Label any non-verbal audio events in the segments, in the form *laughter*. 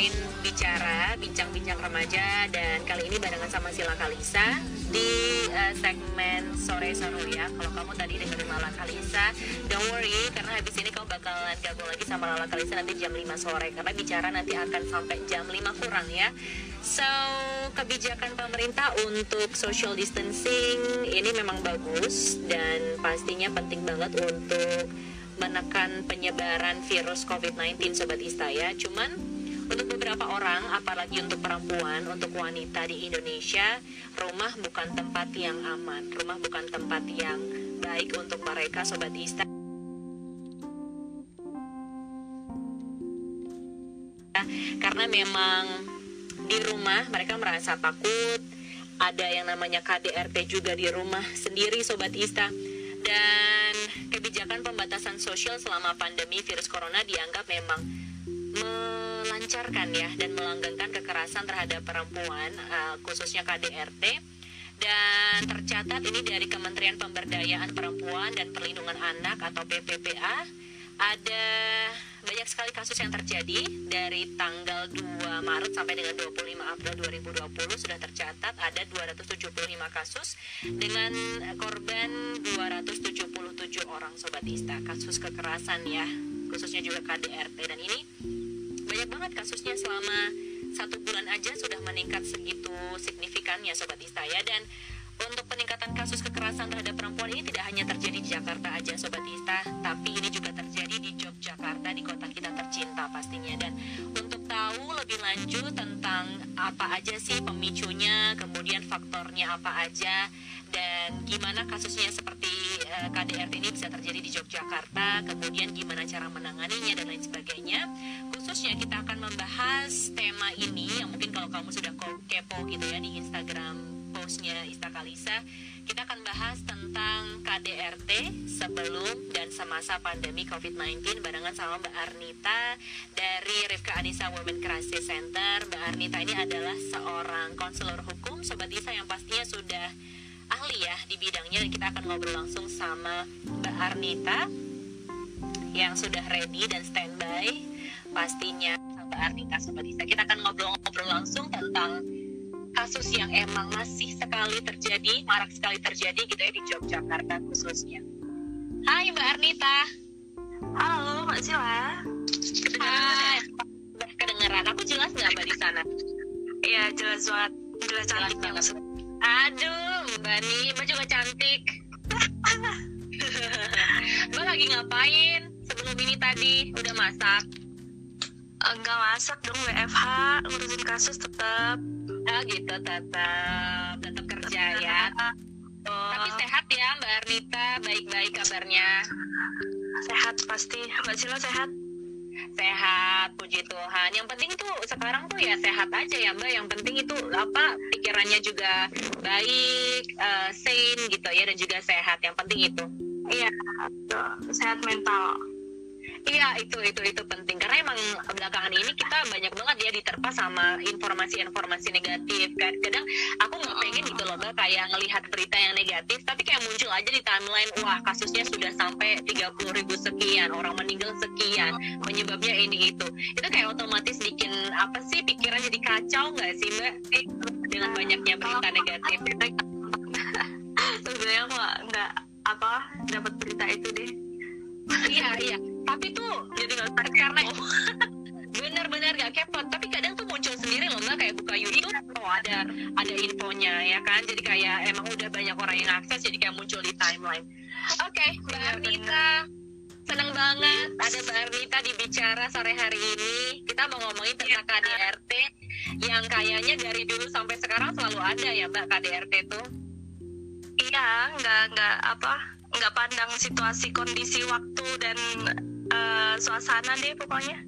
dengerin bicara bincang-bincang remaja dan kali ini barengan sama Sila Kalisa di uh, segmen sore seru ya. Kalau kamu tadi dengerin Lala Kalisa, don't worry karena habis ini kamu bakalan gabung lagi sama Lala Kalisa nanti jam 5 sore karena bicara nanti akan sampai jam 5 kurang ya. So, kebijakan pemerintah untuk social distancing ini memang bagus dan pastinya penting banget untuk menekan penyebaran virus COVID-19 Sobat Ista ya. Cuman untuk beberapa orang, apalagi untuk perempuan, untuk wanita di Indonesia, rumah bukan tempat yang aman. Rumah bukan tempat yang baik untuk mereka Sobat Ista. Karena memang di rumah mereka merasa takut, ada yang namanya KDRT juga di rumah sendiri Sobat Ista dan kebijakan pembatasan sosial selama pandemi virus corona dianggap memang melancarkan ya dan melanggengkan kekerasan terhadap perempuan uh, khususnya KDRT dan tercatat ini dari Kementerian Pemberdayaan Perempuan dan Perlindungan Anak atau PPPA ada banyak sekali kasus yang terjadi. Dari tanggal 2 Maret sampai dengan 25 April 2020 sudah tercatat ada 275 kasus dengan korban 277 orang sobat Ista. Kasus kekerasan ya khususnya juga KDRT dan ini banyak banget kasusnya selama satu bulan aja sudah meningkat segitu signifikannya sobat Ista ya dan untuk peningkatan kasus kekerasan terhadap perempuan ini tidak hanya terjadi di Jakarta aja Sobat Ista, tapi ini juga terjadi di Yogyakarta, di kota kita tercinta pastinya. Dan untuk tahu lebih lanjut tentang apa aja sih pemicunya, kemudian faktornya apa aja, dan gimana kasusnya seperti eh, KDRT ini bisa terjadi di Yogyakarta, kemudian gimana cara menanganinya dan lain sebagainya. Khususnya kita akan membahas tema ini yang mungkin kalau kamu sudah kepo gitu ya di Instagram postnya Ista Kalisa kita akan bahas tentang KDRT sebelum dan semasa pandemi COVID-19 barengan sama Mbak Arnita dari Rifka Anissa Women Crisis Center. Mbak Arnita ini adalah seorang konselor hukum Sobat Isa yang pastinya sudah ahli ya di bidangnya dan kita akan ngobrol langsung sama Mbak Arnita yang sudah ready dan standby pastinya Mbak Arnita Sobat Isa. Kita akan ngobrol-ngobrol langsung tentang kasus yang emang masih sekali terjadi, marak sekali terjadi gitu ya di Yogyakarta khususnya. Hai Mbak Arnita. Halo Mbak Sila. Hai. Kedengeran. Aku jelas nggak Mbak di sana? Iya jelas banget. Jelas cantik jelas banget. Aduh Mbak nih, Mbak juga cantik. *laughs* Mbak lagi ngapain sebelum ini tadi? Udah masak? Enggak masak dong WFH, ngurusin kasus tetap oh gitu tetap tetap kerja ya oh. tapi sehat ya Mbak Arnita baik-baik kabarnya sehat pasti Mbak Sila sehat sehat puji Tuhan. Yang penting tuh sekarang tuh ya sehat aja ya Mbak. Yang penting itu apa pikirannya juga baik uh, sane gitu ya dan juga sehat. Yang penting itu. Iya sehat mental Iya itu itu itu penting. Karena emang belakangan ini kita banyak banget ya diterpa sama informasi-informasi negatif. Kan kadang aku nggak pengen gitu loh mbak kayak ngelihat berita yang negatif tapi kayak muncul aja di timeline wah kasusnya sudah sampai 30 ribu sekian orang meninggal sekian penyebabnya ini itu. Itu kayak otomatis bikin apa sih pikiran jadi kacau nggak sih mbak? Dengan banyaknya berita negatif. Sebenarnya aku nggak apa dapat berita itu deh iya iya. Tapi tuh jadi nggak karena bener-bener *laughs* gak kepot tapi kadang tuh muncul sendiri loh mbak. Kayak buka YouTube oh ada ada infonya ya kan? Jadi kayak emang udah banyak orang yang akses jadi kayak muncul di timeline. Oke okay, mbak iya, Arnita. Seneng banget ada mbak Arnita di bicara sore hari ini. Kita mau ngomongin tentang KDRT yang kayaknya dari dulu sampai sekarang selalu ada ya mbak KDRT tuh? Iya nggak nggak apa nggak pandang situasi kondisi waktu dan uh, suasana deh pokoknya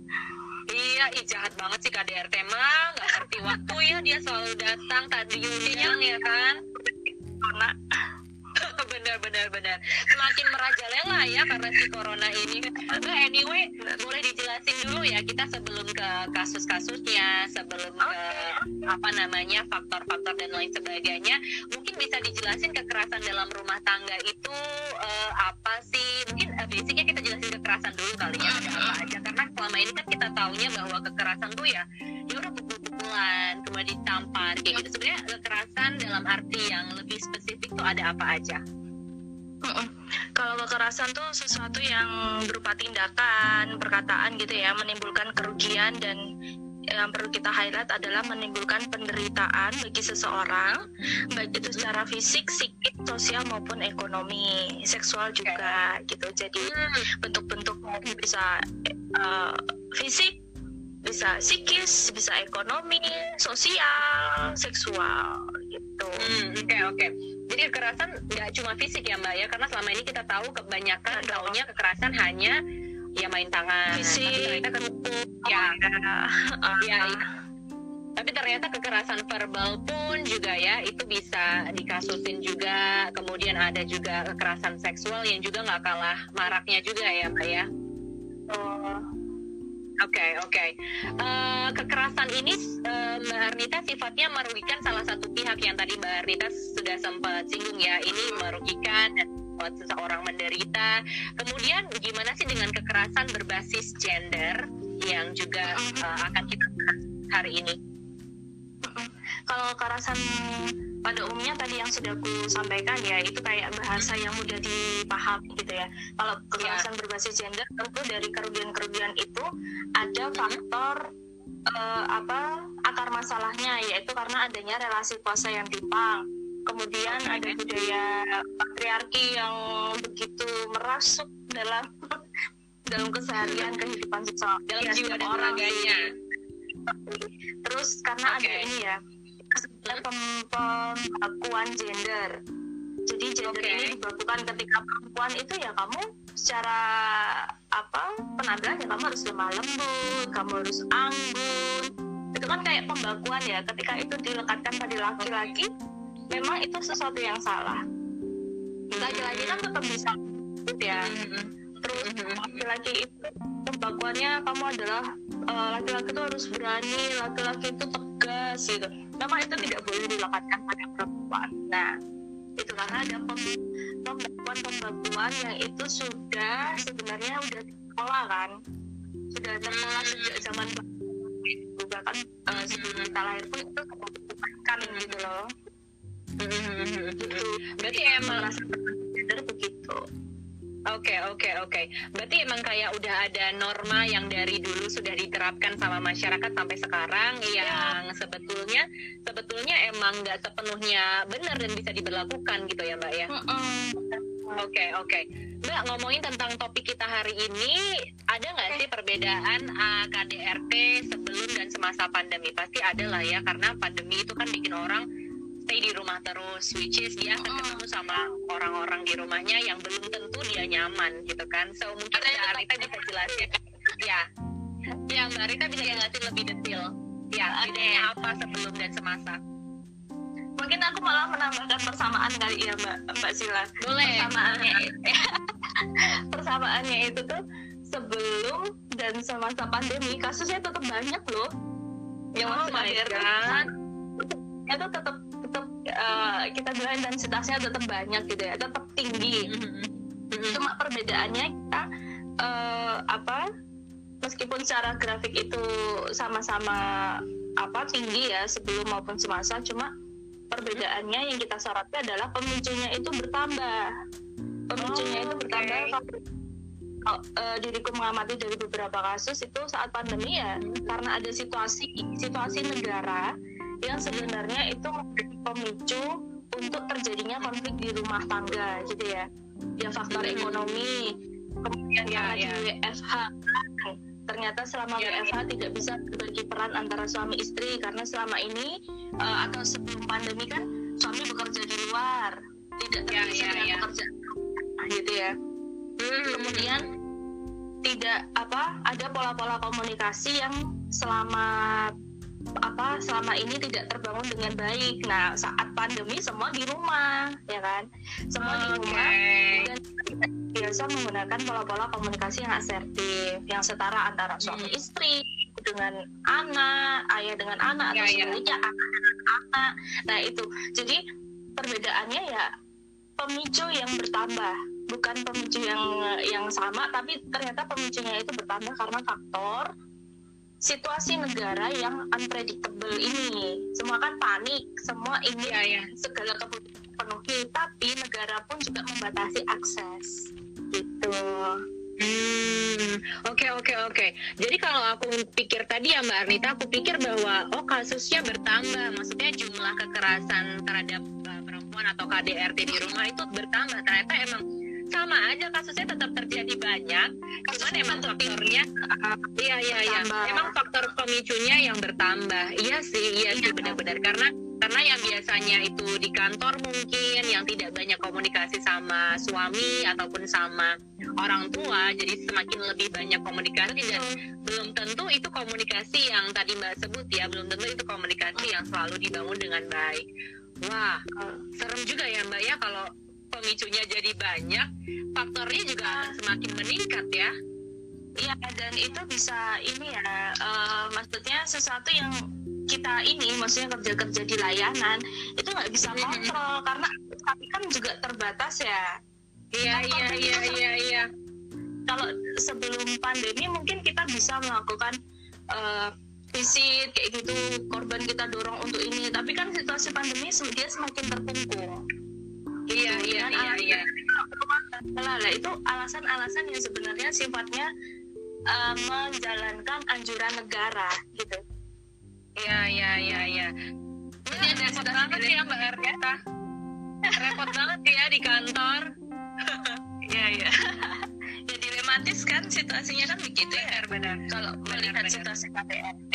Iya, ih jahat banget sih KDRT mah, nggak ngerti waktu ya dia selalu datang tadi undang ya kan. Corona. *laughs* bener bener bener. Semakin merajalela ya karena si corona ini. Nah, anyway, boleh dijelasin dulu ya kita sebelum ke kasus-kasusnya, sebelum ke apa namanya faktor-faktor dan lain sebagainya. Mungkin bisa dijelasin kekerasan dalam rumah tangga itu uh, apa sih? Mungkin uh, basicnya kita jelasin kekerasan dulu kali ya ada apa aja. Karena selama ini kan kita taunya bahwa kekerasan tuh ya ya udah pukul-pukulan kemudian ditampar kayak gitu. Sebenarnya kekerasan dalam arti yang lebih spesifik tuh ada apa aja? Kalau kekerasan tuh sesuatu yang berupa tindakan, perkataan gitu ya, menimbulkan kerugian dan yang perlu kita highlight adalah menimbulkan penderitaan bagi seseorang, baik itu secara fisik, psikis, sosial maupun ekonomi, seksual juga gitu. Jadi hmm. bentuk-bentuknya bisa uh, fisik, bisa psikis, bisa ekonomi, sosial, seksual gitu. Oke hmm, oke. Okay, okay. Jadi kekerasan nggak cuma fisik ya mbak ya, karena selama ini kita tahu kebanyakan taunya kekerasan hanya ya main tangan. Fisik tapi ternyata kan ya uh, ya, ya tapi ternyata kekerasan verbal pun juga ya itu bisa dikasusin juga. Kemudian ada juga kekerasan seksual yang juga nggak kalah maraknya juga ya mbak ya. Oh Oke okay, oke. Okay. Uh, eh, kekerasan ini uh, Mbak Arnita sifatnya merugikan salah satu pihak yang tadi Mbak Arnita sudah sempat singgung ya. Ini merugikan membuat seseorang menderita. Kemudian gimana sih dengan kekerasan berbasis gender yang juga uh, akan kita bahas hari ini? Kalau kekerasan pada umumnya tadi yang sudah aku sampaikan ya itu kayak bahasa yang mudah dipahami gitu ya. Kalau kekerasan ya. berbasis gender tentu dari kerugian-kerugian itu ada faktor uh, apa akar masalahnya yaitu karena adanya relasi kuasa yang timpang kemudian ada budaya patriarki yang begitu merasuk dalam *laughs* dalam keseharian kehidupan seksual dalam ya, jiwa dan raganya terus karena okay. ada ini ya pembakuan gender. Jadi gender okay. ini dibakukan ketika perempuan itu ya kamu secara apa penampilannya kamu harus lemah lembut kamu harus anggun. Itu kan kayak pembakuan ya ketika itu dilekatkan pada laki-laki memang itu sesuatu yang salah. Laki-laki kan tetap bisa ya. Terus laki-laki itu pembakuannya kamu adalah eh, laki-laki itu harus berani laki-laki itu tegas gitu. Memang itu tidak boleh dilekatkan pada perempuan. Nah itu karena ada pembakuan pembakuan yang itu sudah sebenarnya sudah dikelola kan. Sudah terkelola sejak zaman bahkan uh, sebelum kita lahir pun itu kan gitu loh Berarti emang rasa begitu. Oke okay, oke okay, oke. Okay. Berarti emang kayak udah ada norma yang dari dulu sudah diterapkan sama masyarakat sampai sekarang ya. yang sebetulnya sebetulnya emang nggak sepenuhnya benar dan bisa diberlakukan gitu ya mbak ya. Oke oke. Okay, okay. Mbak ngomongin tentang topik kita hari ini, ada nggak sih perbedaan uh, KDRT sebelum dan semasa pandemi? Pasti ada lah ya karena pandemi itu kan bikin orang stay di rumah terus which is dia akan ketemu sama orang-orang di rumahnya yang belum tentu dia nyaman gitu kan. So mungkin Mbak Arita bisa jelasin. Ya. Ya Mbak Arita bisa jelasin lebih detail. Ya bedanya apa sebelum dan semasa? Mungkin aku malah menambahkan persamaan kali ya Mbak Mbak Sila boleh. Persamaannya *laughs* persamaannya itu tuh sebelum dan semasa pandemi kasusnya tetap banyak loh. Yang oh masih ada itu tetap uh, kita bilang intensitasnya tetap banyak gitu ya tetap tinggi mm-hmm. cuma perbedaannya kita uh, apa meskipun secara grafik itu sama-sama apa tinggi ya sebelum maupun semasa cuma perbedaannya yang kita sorotnya adalah pemicunya itu bertambah pemicunya oh, itu bertambah okay. kalau uh, diriku mengamati dari beberapa kasus itu saat pandemi ya karena ada situasi situasi negara yang sebenarnya itu menjadi pemicu untuk terjadinya konflik di rumah tangga gitu ya ya faktor hmm. ekonomi kemudian ya, ya. di WFH ternyata selama ya, WFH ya. tidak bisa berbagi peran antara suami istri karena selama ini uh, atau sebelum pandemi kan suami bekerja di luar tidak terbiasa ya, ya, dengan ya. pekerjaan gitu ya hmm. kemudian tidak apa ada pola-pola komunikasi yang selama apa selama ini tidak terbangun dengan baik. Nah saat pandemi semua di rumah, ya kan? Semua okay. di rumah dan biasa menggunakan pola-pola komunikasi yang asertif, yang setara antara suami hmm. istri dengan anak, ayah dengan anak atau yeah, sebaliknya yeah. anak dengan anak. Nah itu, jadi perbedaannya ya pemicu yang bertambah bukan pemicu yang yang sama tapi ternyata pemicunya itu bertambah karena faktor situasi negara yang unpredictable ini semua kan panik semua ingin ya, ya. segala kebutuhan penuhi tapi negara pun juga membatasi akses gitu Hmm, oke oke oke. Jadi kalau aku pikir tadi ya Mbak Arnita, aku pikir bahwa oh kasusnya bertambah, maksudnya jumlah kekerasan terhadap uh, perempuan atau KDRT di rumah itu bertambah. Ternyata emang sama aja kasusnya tetap terjadi banyak, cuman emang faktornya, iya iya iya, emang faktor pemicunya yang bertambah. Iya sih, iya sih iya. benar-benar. Karena karena yang biasanya itu di kantor mungkin yang tidak banyak komunikasi sama suami ataupun sama orang tua jadi semakin lebih banyak komunikasi dan belum tentu itu komunikasi yang tadi mbak sebut ya belum tentu itu komunikasi yang selalu dibangun dengan baik. Wah serem juga ya mbak ya kalau pemicunya jadi banyak faktornya juga akan semakin meningkat ya. Iya dan itu bisa ini ya uh, maksudnya sesuatu yang kita ini maksudnya kerja-kerja di layanan itu nggak bisa kontrol karena tapi kan juga terbatas ya. Iya kan iya iya iya iya. kalau sebelum pandemi mungkin kita bisa melakukan uh, visit kayak gitu korban kita dorong untuk ini. Tapi kan situasi pandemi dia semakin terkungkung iya iya iya iya lah itu alasan-alasan yang sebenarnya sifatnya uh, menjalankan anjuran negara gitu Iya iya iya iya. Ini ada repot banget ya Mbak Ernesta. repot banget ya di kantor. Iya iya. ya dilematis kan situasinya kan begitu ya benar. Kalau melihat situasi KPRT.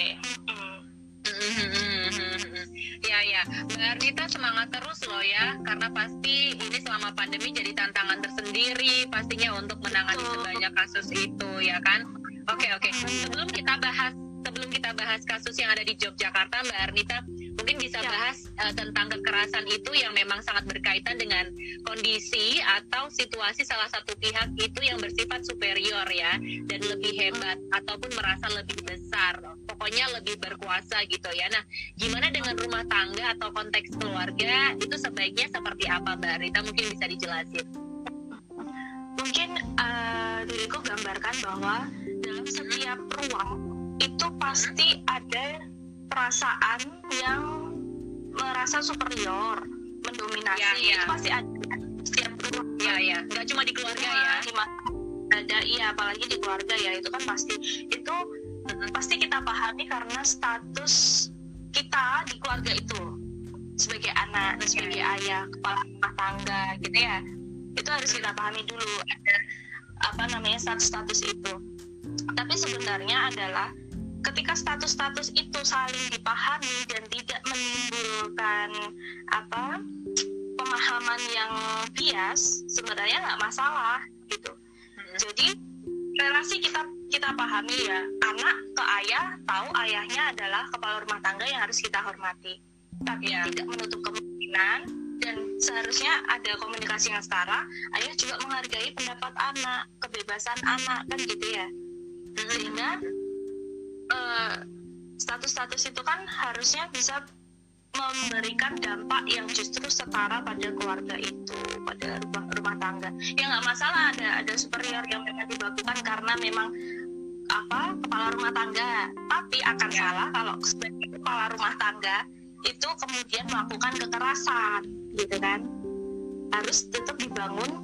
Ya ya, Mbak Ernita semangat terus loh ya, karena pasti ini selama pandemi jadi tantangan tersendiri pastinya untuk menangani sebanyak kasus itu ya kan. Oke oke, sebelum kita bahas sebelum kita bahas kasus yang ada di Yogyakarta, Mbak Arnita, mungkin bisa ya. bahas uh, tentang kekerasan itu yang memang sangat berkaitan dengan kondisi atau situasi salah satu pihak itu yang bersifat superior ya dan lebih hebat ataupun merasa lebih besar, pokoknya lebih berkuasa gitu ya. Nah, gimana dengan rumah tangga atau konteks keluarga itu sebaiknya seperti apa, Mbak Arnita? Mungkin bisa dijelasin. Mungkin uh, diriku gambarkan bahwa dalam setiap ruang pasti ada perasaan yang merasa superior mendominasi. Ya, ya. itu pasti ada setiap rumah. Ya ya nggak cuma di keluarga ya. ada iya apalagi di keluarga ya. Itu kan pasti itu pasti kita pahami karena status kita di keluarga itu. Sebagai anak sebagai ayah kepala rumah tangga gitu ya. Itu harus kita pahami dulu ada apa namanya status-status itu. Tapi sebenarnya adalah ketika status-status itu saling dipahami dan tidak menimbulkan apa pemahaman yang bias sebenarnya nggak masalah gitu hmm. jadi relasi kita kita pahami ya anak ke ayah tahu ayahnya adalah kepala rumah tangga yang harus kita hormati tapi ya. tidak menutup kemungkinan dan seharusnya ada komunikasi yang setara ayah juga menghargai pendapat anak kebebasan anak kan gitu ya hmm. sehingga Eh, status-status uh, itu kan harusnya bisa memberikan dampak yang justru setara pada keluarga itu pada rumah, rumah tangga. Ya nggak masalah ada ada superior yang memang dibakukan karena memang apa kepala rumah tangga. Tapi akan ya. salah kalau sebagai kepala rumah tangga itu kemudian melakukan kekerasan gitu kan? Harus tetap dibangun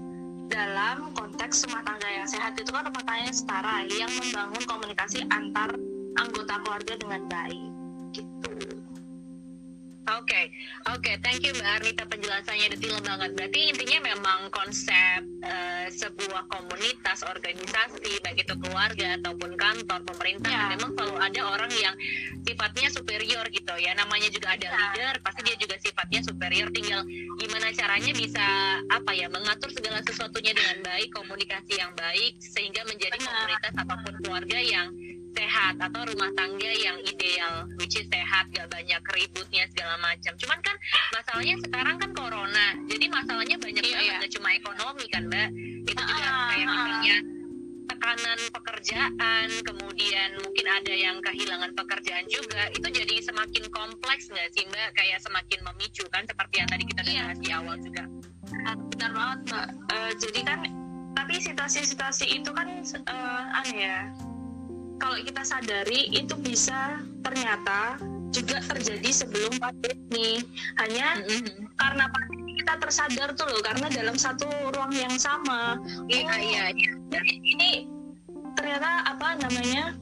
dalam konteks rumah tangga yang sehat. Itu kan rumah tangga yang setara yang membangun komunikasi antar anggota keluarga dengan baik gitu. Oke, okay. oke, okay. thank you Mbak Arnita penjelasannya detail banget. Berarti intinya memang konsep uh, sebuah komunitas, organisasi, baik itu keluarga ataupun kantor, pemerintah, ya. memang selalu ada orang yang sifatnya superior gitu ya. Namanya juga ada ya. leader, pasti dia juga sifatnya superior. Tinggal gimana caranya bisa apa ya mengatur segala sesuatunya dengan baik, komunikasi yang baik, sehingga menjadi komunitas ataupun keluarga yang sehat atau rumah tangga yang ideal which is sehat gak banyak ributnya segala macam. Cuman kan masalahnya sekarang kan corona jadi masalahnya banyak iya, banget iya. cuma ekonomi kan mbak. Itu juga uh, kayak misalnya tekanan pekerjaan kemudian mungkin ada yang kehilangan pekerjaan juga itu jadi semakin kompleks nggak sih mbak? Kayak semakin memicu kan seperti yang tadi kita iya. bahas di awal juga. Benar banget mbak. Uh, jadi kan tapi situasi-situasi itu kan uh, aneh ya kalau kita sadari itu bisa ternyata juga terjadi sebelum pandemi. Hanya mm-hmm. karena pandemi kita tersadar tuh loh karena dalam satu ruang yang sama. Iya oh, iya, iya. jadi ini ternyata apa namanya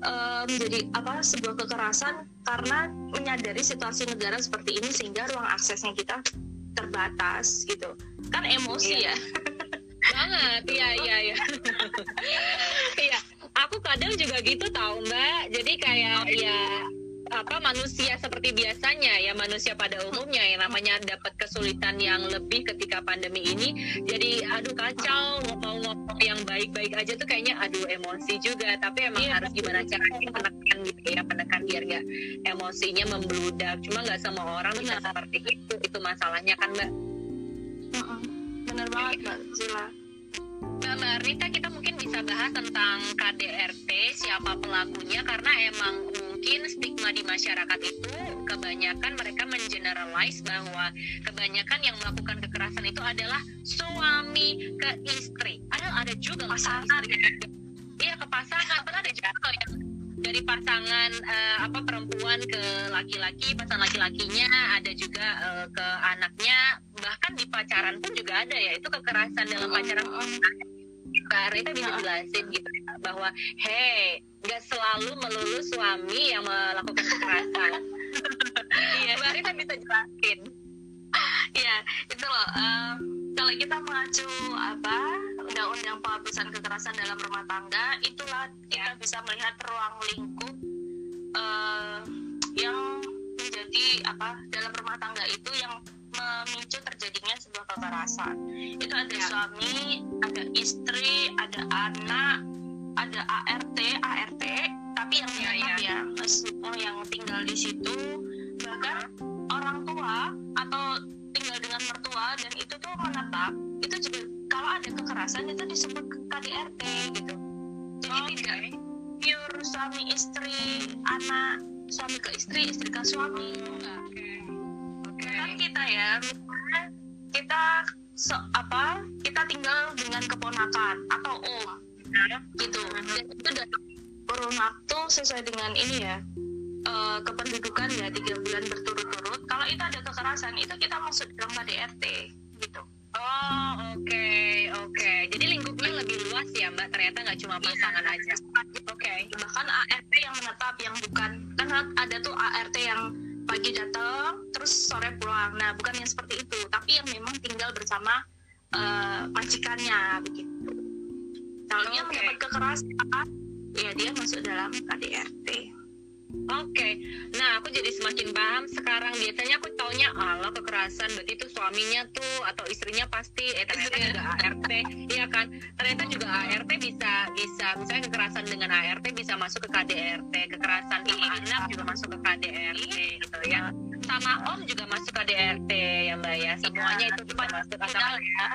uh, menjadi apa sebuah kekerasan karena menyadari situasi negara seperti ini sehingga ruang aksesnya kita terbatas gitu. Kan emosi iya. ya. Banget. Iya iya iya. *laughs* Iya aku kadang juga gitu tau mbak. Jadi kayak ya apa manusia seperti biasanya ya manusia pada umumnya yang namanya dapat kesulitan yang lebih ketika pandemi ini. Jadi aduh kacau mau ngomong yang baik-baik aja tuh kayaknya aduh emosi juga. Tapi emang yeah. harus gimana caranya menekan gitu ya menekan biar gak emosinya membludak. Cuma nggak semua orang bisa seperti itu itu masalahnya kan mbak? Benar banget mbak Zila Mbak Rita kita mungkin bisa bahas tentang KDRT siapa pelakunya karena emang mungkin stigma di masyarakat itu kebanyakan mereka mengeneralize bahwa kebanyakan yang melakukan kekerasan itu adalah suami ke istri. Ada ada juga pasangan. Iya ke pasangan, ada juga yang dari pasangan uh, apa perempuan ke laki-laki, pasangan laki-lakinya ada juga uh, ke anaknya, bahkan di pacaran pun juga ada ya itu kekerasan dalam pacaran. Mbak Rita bisa jelasin gitu ya, bahwa hey nggak selalu melulu suami yang melakukan kekerasan. *laughs* Iya, Mbak Rita bisa jelasin. *laughs* Iya, itu loh. Um, kalau kita mengacu apa undang-undang penghapusan kekerasan dalam rumah tangga, itulah kita bisa melihat ruang lingkup uh, yang menjadi apa dalam rumah tangga itu yang memicu terjadinya sebuah kekerasan. Itu ada ya. suami, ada istri, ada anak, ada ART, ART, tapi yang ya, ya. ya semua yang tinggal di situ, bahkan orang tua atau tinggal dengan mertua dan itu tuh menetap, itu juga kalau ada kekerasan itu disebut KDRT gitu. Jadi okay. tidak pure suami istri, anak, suami ke istri, istri ke suami, enggak. Okay kan kita ya misalnya kita so, apa kita tinggal dengan keponakan atau om gitu dan itu dari kurun waktu sesuai dengan ini ya uh, kependudukan ya tiga bulan berturut-turut kalau itu ada kekerasan itu kita masuk dalam KDRT gitu Oh oke okay, oke. Okay. Jadi lingkupnya lebih luas ya mbak. Ternyata nggak cuma iya. pasangan iya. aja. Oke. Okay. Bahkan ART yang menetap yang bukan kan ada tuh ART yang pagi datang terus sore pulang. Nah bukan yang seperti itu tapi yang memang tinggal bersama uh, majikannya begitu. Kalau okay. dia mendapat kekerasan ya dia masuk dalam KDRT Oke, okay. nah aku jadi semakin paham sekarang. Biasanya aku taunya Allah kekerasan, berarti itu suaminya tuh atau istrinya pasti. Eh ternyata juga ART, iya kan? Ternyata juga ART bisa bisa misalnya kekerasan dengan ART bisa masuk ke KDRT, kekerasan sama anak juga masuk ke KDRT gitu ya. Sama Om juga masuk ke KDRT ya Mbak ya. Semuanya itu bisa masuk asalkan ya.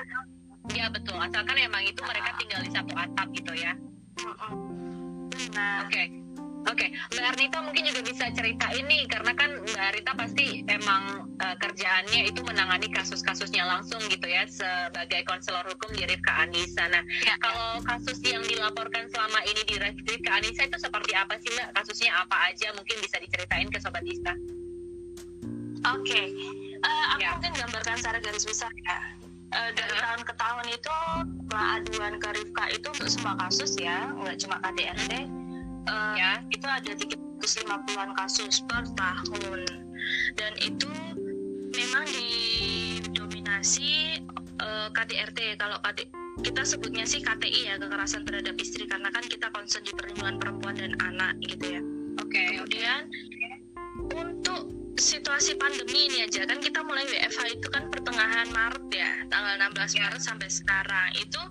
Iya betul, asalkan emang itu mereka tinggal di satu atap gitu ya. Nah, oke. Okay. Oke, okay. Mbak Arnita mungkin juga bisa cerita ini karena kan Mbak Arnita pasti emang uh, kerjaannya itu menangani kasus-kasusnya langsung gitu ya sebagai konselor hukum di Rifka Anissa. Nah, ya. kalau kasus yang dilaporkan selama ini di Rifka Anissa itu seperti apa sih Mbak? Kasusnya apa aja? Mungkin bisa diceritain ke Sobat Ista. Oke, okay. uh, eh, aku ya. mungkin gambarkan secara garis besar ya. Uh, dari uh tahun ke tahun itu aduan ke Rifka itu untuk semua kasus ya, nggak cuma KDRT uh, ya itu ada 350-an kasus per tahun dan itu memang didominasi uh, eh, KDRT kalau KD, kita sebutnya sih KTI ya kekerasan terhadap istri karena kan kita concern di perlindungan perempuan dan anak gitu ya. Oke. Okay, Kemudian okay. untuk situasi pandemi ini aja kan kita mulai WFH itu kan pertengahan Maret ya tanggal 16 ya. Maret sampai sekarang itu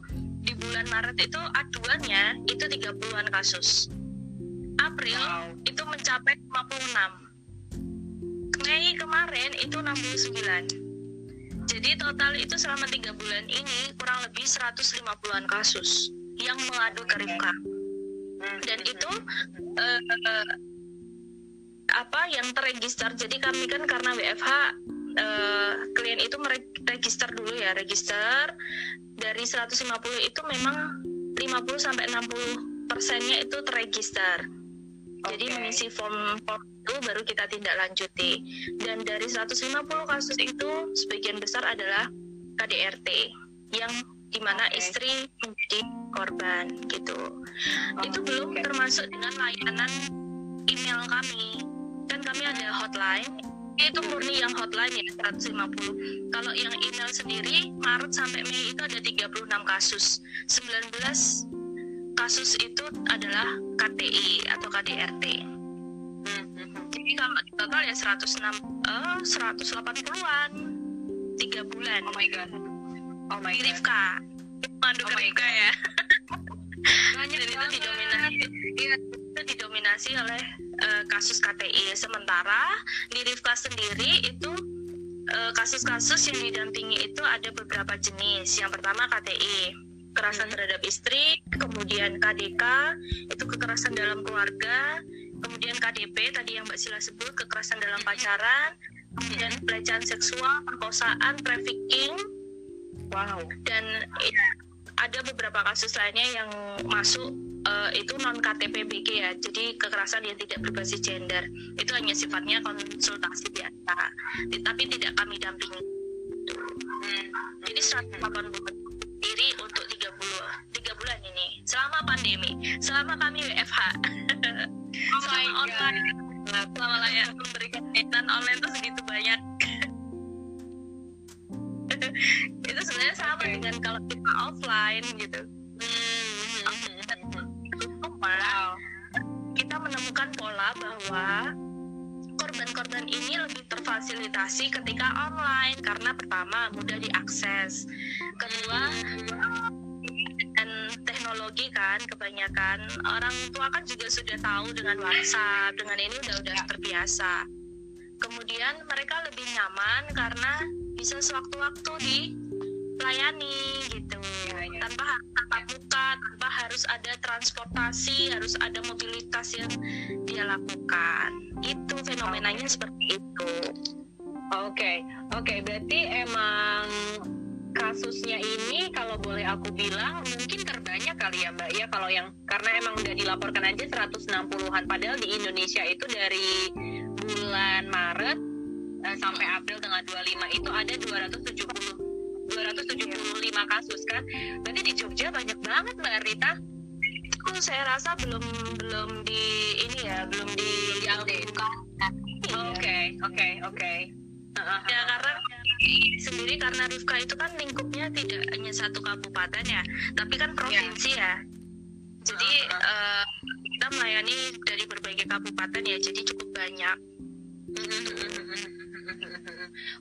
di bulan Maret itu aduannya itu 30-an kasus April wow. itu mencapai 56 Mei kemarin itu 69 jadi total itu selama tiga bulan ini kurang lebih 150-an kasus yang mengadu ke Rifka. Dan itu uh, uh, apa yang terregister jadi kami kan karena WFH uh, klien itu register dulu ya register. Dari 150 itu memang 50 sampai 60 persennya itu terregister okay. jadi mengisi form form itu baru kita tindak lanjuti. Dan dari 150 kasus itu sebagian besar adalah KDRT yang di mana okay. istri menjadi korban gitu. Oh, itu belum okay. termasuk dengan layanan email kami. Kan kami ada hotline. Itu murni yang hotline ya 150 kalau yang email sendiri Maret sampai Mei itu ada 36 kasus. 19 kasus itu adalah KTI atau KDRT hmm. jadi kalau total ya 106 uh, 180-an tiga bulan. Oh my god. Oh my god. Rifka Mandu oh Rifka ya. Banyak dan itu didominasi. Iya, itu didominasi oleh uh, kasus KTI sementara di Rifka sendiri itu uh, kasus-kasus yang didampingi itu ada beberapa jenis. Yang pertama KTI kekerasan terhadap istri kemudian KDK itu kekerasan dalam keluarga kemudian KDP tadi yang Mbak Sila sebut kekerasan dalam pacaran kemudian pelecehan seksual perkosaan trafficking. Wow. Dan ya, ada beberapa kasus lainnya yang masuk uh, itu non KTPBG ya jadi kekerasan yang tidak berbasis gender. Itu hanya sifatnya konsultasi biasa tapi tidak kami dampingi. Hmm. jadi 180 selama pandemi. Selama kami WFH *laughs* oh selama online. Selama layak memberikan layanan online itu segitu banyak. *laughs* Itu sebenarnya sama okay. dengan kalau kita offline gitu. Hmm. wow. kita menemukan pola bahwa korban-korban ini lebih terfasilitasi ketika online. Karena pertama mudah diakses. Kedua dan teknologi kan kebanyakan orang tua kan juga sudah tahu dengan WhatsApp dengan ini udah udah terbiasa kemudian mereka lebih nyaman karena bisa sewaktu-waktu dilayani gitu ya, ya. tanpa tatap muka tanpa harus ada transportasi harus ada mobilitas yang dia lakukan itu fenomenanya okay. seperti itu oke okay. oke okay, berarti emang kasusnya ini kalau boleh aku bilang mungkin terbanyak kali ya Mbak ya kalau yang karena emang udah dilaporkan aja 160-an padahal di Indonesia itu dari bulan Maret uh, sampai April tanggal 25 itu ada 270 275 kasus kan. Berarti di Jogja banyak banget Mbak Rita. Itu saya rasa belum belum di ini ya, belum di Oke, oke, oke. Ya karena sendiri karena Rifka itu kan lingkupnya tidak hanya satu kabupaten ya, tapi kan provinsi ya. ya. Jadi uh, kita melayani dari berbagai kabupaten ya, jadi cukup banyak.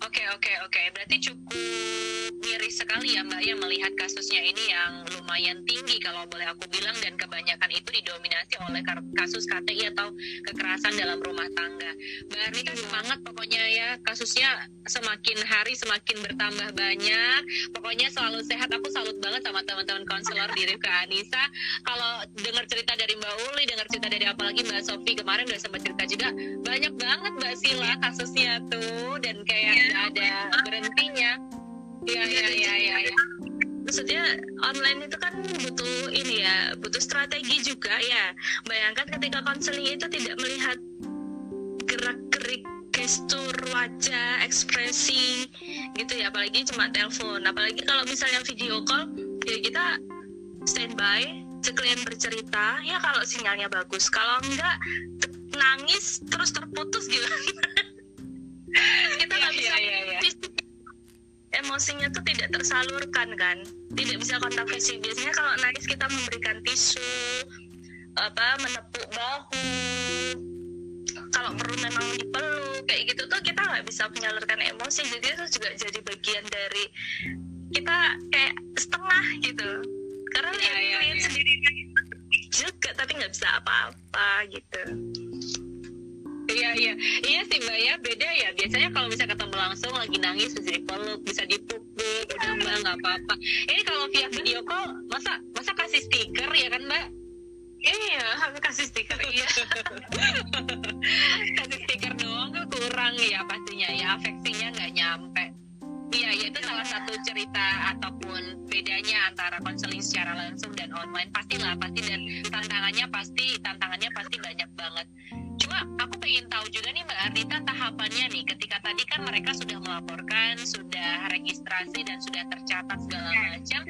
Oke oke oke, berarti cukup miris sekali ya Mbak ya melihat kasusnya ini yang lumayan tinggi kalau boleh aku bilang dan kebanyakan itu didominasi oleh kasus KTI atau kekerasan dalam rumah tangga. Mbak Arnita semangat pokoknya ya kasusnya semakin hari semakin bertambah banyak. Pokoknya selalu sehat. Aku salut banget sama teman-teman konselor di Rifka Anissa. Kalau dengar cerita dari Mbak Uli, dengar cerita dari apalagi Mbak Sofi kemarin udah sempat cerita juga banyak banget Mbak Sila kasusnya tuh dan kayak ya. ada berhentinya iya iya iya iya ya. maksudnya online itu kan butuh ini ya butuh strategi juga ya bayangkan ketika konseling itu tidak melihat gerak gerik gestur wajah ekspresi gitu ya apalagi cuma telepon apalagi kalau misalnya video call ya kita standby klien bercerita ya kalau sinyalnya bagus kalau enggak nangis terus terputus gitu *laughs* kita nggak bisa ya, ya, ya. Emosinya tuh tidak tersalurkan kan? Tidak bisa kontak fisik. Biasanya kalau nangis kita memberikan tisu apa menepuk bahu. Kalau perlu memang dipeluk kayak gitu tuh kita nggak bisa menyalurkan emosi. Jadi itu juga jadi bagian dari kita kayak setengah gitu. Karena ya, ya, ya. sendiri juga tapi nggak bisa apa-apa gitu Iya iya. Iya sih mbak ya. Beda ya. Biasanya kalau bisa ketemu langsung lagi nangis bisa dipeluk bisa dipukul udah mbak. Nggak apa-apa. Ini kalau via video call masa masa kasih stiker ya kan mbak? Iya kasih stiker iya. *laughs* Kasih stiker doang tuh kurang ya pastinya ya. Afeksinya nggak nyampe. Iya ya itu salah satu cerita ataupun bedanya antara konseling secara langsung dan online. Pastilah pasti dan tantangannya pasti tantangannya pasti banyak banget cuma aku pengen tahu juga nih mbak Ardita tahapannya nih. Ketika tadi kan mereka sudah melaporkan sudah registrasi dan sudah tercatat segala macam.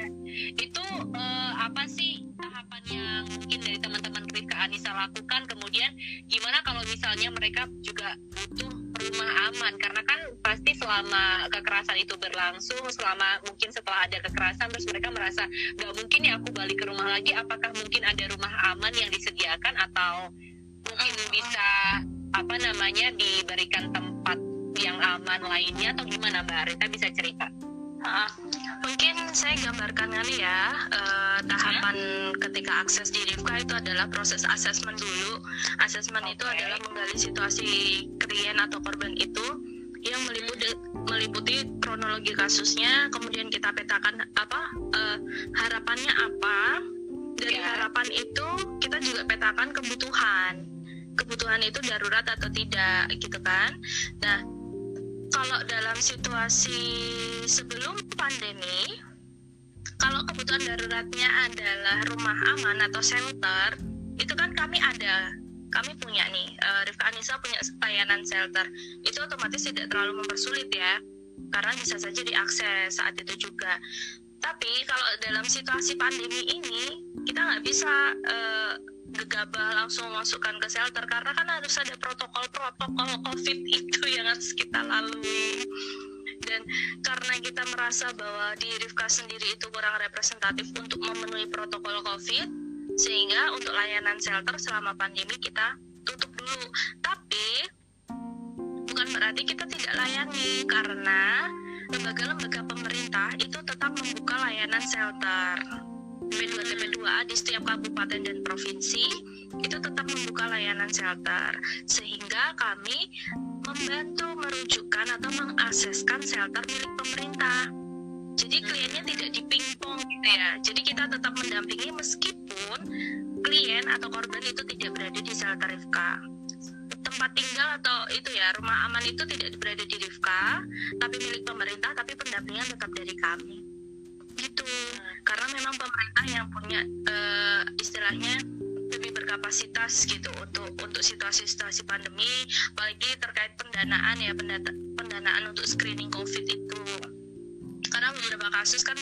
Itu eh, apa sih tahapan yang mungkin dari teman-teman Rifka Anissa lakukan? Kemudian gimana kalau misalnya mereka juga butuh rumah aman? Karena kan pasti selama kekerasan itu berlangsung selama mungkin setelah ada kekerasan terus mereka merasa nggak mungkin ya aku balik ke rumah lagi. Apakah mungkin ada rumah aman yang disediakan atau mungkin bisa apa namanya diberikan tempat yang aman lainnya atau gimana Mbak Rita bisa cerita? Ah, mungkin saya gambarkan kali ya eh, tahapan ketika akses di Rifka itu adalah proses asesmen dulu. Asesmen itu Oke. adalah menggali situasi klien atau korban itu yang meliputi meliputi kronologi kasusnya, kemudian kita petakan apa eh, harapannya apa. Dari Ya. harapan itu kita juga petakan kebutuhan. Kebutuhan itu darurat atau tidak gitu kan. Nah, kalau dalam situasi sebelum pandemi, kalau kebutuhan daruratnya adalah rumah aman atau shelter, itu kan kami ada, kami punya nih, eh, Rifka Anissa punya layanan shelter. Itu otomatis tidak terlalu mempersulit ya, karena bisa saja diakses saat itu juga. Tapi kalau dalam situasi pandemi ini, kita nggak bisa eh, gegabah langsung masukkan ke shelter karena kan harus ada protokol-protokol COVID itu yang harus kita lalui. Dan karena kita merasa bahwa di Rifka sendiri itu kurang representatif untuk memenuhi protokol COVID, sehingga untuk layanan shelter selama pandemi kita tutup dulu. Tapi bukan berarti kita tidak layani karena lembaga-lembaga pemerintah itu tetap membuka layanan shelter. P2 TP2A di setiap kabupaten dan provinsi itu tetap membuka layanan shelter sehingga kami membantu merujukkan atau mengakseskan shelter milik pemerintah. Jadi kliennya tidak dipingpong gitu ya. Jadi kita tetap mendampingi meskipun klien atau korban itu tidak berada di shelter Rifka. Tempat tinggal atau itu ya rumah aman itu tidak berada di Rifka, tapi milik pemerintah, tapi pendampingan tetap dari kami. Gitu. Karena memang pemerintah yang punya eh, istilahnya lebih berkapasitas gitu untuk untuk situasi-situasi pandemi, apalagi terkait pendanaan ya pendata- pendanaan untuk screening COVID itu. Karena beberapa kasus kan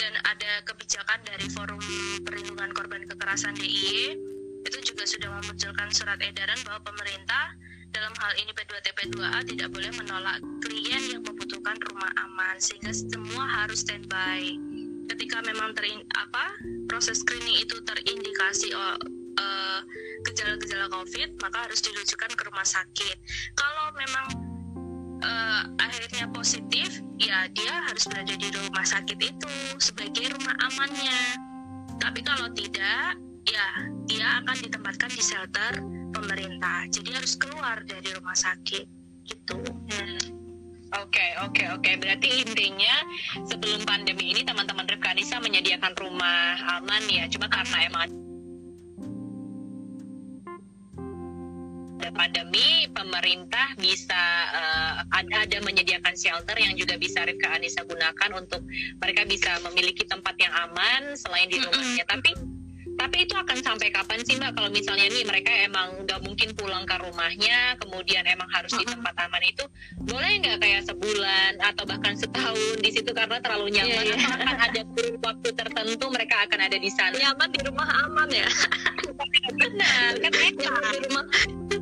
dan ada kebijakan dari Forum Perlindungan Korban Kekerasan DIY itu juga sudah memunculkan surat edaran bahwa pemerintah dalam hal ini P2TP2A tidak boleh menolak klien yang membutuhkan rumah aman sehingga semua harus standby. Ketika memang terin apa proses screening itu terindikasi oh, eh, gejala-gejala COVID, maka harus dirujukan ke rumah sakit. Kalau memang eh, akhirnya positif, ya dia harus berada di rumah sakit itu sebagai rumah amannya. Tapi kalau tidak, ya dia akan ditempatkan di shelter pemerintah. Jadi harus keluar dari rumah sakit gitu. Hmm. Oke, oke, oke. Berarti intinya sebelum pandemi ini teman-teman Rifka Anissa menyediakan rumah aman ya. Cuma karena emang ada pandemi, pemerintah bisa eh, ada, ada menyediakan shelter yang juga bisa Rifka Anissa gunakan untuk mereka bisa memiliki tempat yang aman selain di rumahnya. Tapi tapi itu akan sampai kapan sih Mbak kalau misalnya nih mereka emang nggak mungkin pulang ke rumahnya, kemudian emang harus di tempat aman itu, boleh nggak kayak sebulan atau bahkan setahun di situ karena terlalu nyaman? Iya, iya. Atau akan ada kurun waktu tertentu mereka akan ada di sana? Nyaman di rumah aman ya. Benar, kan nyaman di rumah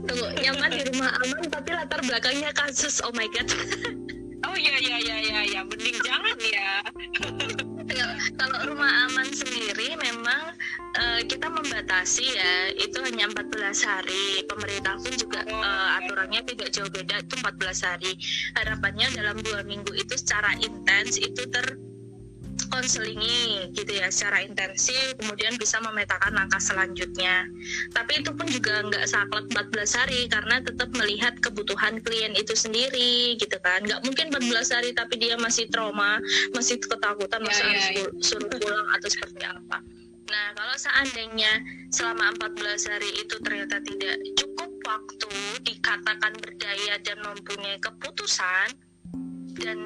tunggu nyaman di rumah aman tapi latar belakangnya kasus oh my god Oh iya iya iya iya ya, mending jangan ya. Kalau rumah aman sendiri memang eh, kita membatasi ya itu hanya 14 hari pemerintah pun juga oke. aturannya tidak jauh beda itu 14 hari harapannya dalam dua minggu itu secara intens itu ter konselingi gitu ya secara intensif kemudian bisa memetakan langkah selanjutnya tapi itu pun juga nggak saklek 14 hari karena tetap melihat kebutuhan klien itu sendiri gitu kan nggak mungkin 14 hari tapi dia masih trauma masih ketakutan Ya, masih ya, harus ya. pu- suruh pulang atau seperti apa Nah, kalau seandainya selama 14 hari itu ternyata tidak cukup waktu dikatakan berdaya dan mempunyai keputusan dan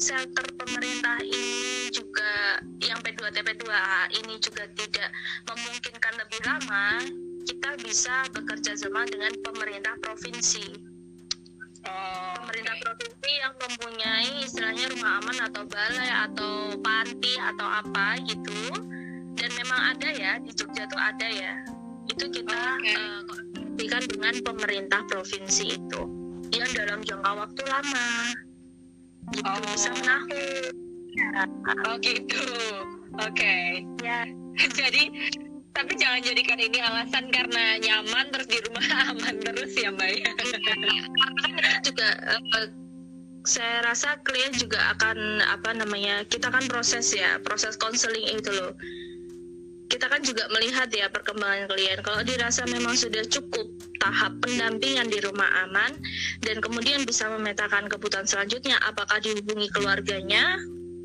shelter pemerintah ini juga yang P2TP2A ini juga tidak memungkinkan lebih lama, kita bisa bekerja sama dengan pemerintah provinsi. Oh, pemerintah okay. provinsi yang mempunyai istilahnya rumah aman atau balai atau panti atau apa gitu dan memang ada ya di Jogja tuh ada ya. Itu kita okay. uh, dengan pemerintah provinsi itu. Yang dalam jangka waktu lama. Gitu oh. bisa menahun oh gitu. Oke. Okay. ya. *laughs* Jadi tapi jangan jadikan ini alasan karena nyaman terus di rumah *laughs* aman terus ya mbak ya. Juga uh, saya rasa klien juga akan apa namanya kita kan proses ya proses konseling itu loh kita kan juga melihat ya perkembangan klien kalau dirasa memang sudah cukup tahap pendampingan di rumah aman dan kemudian bisa memetakan kebutuhan selanjutnya apakah dihubungi keluarganya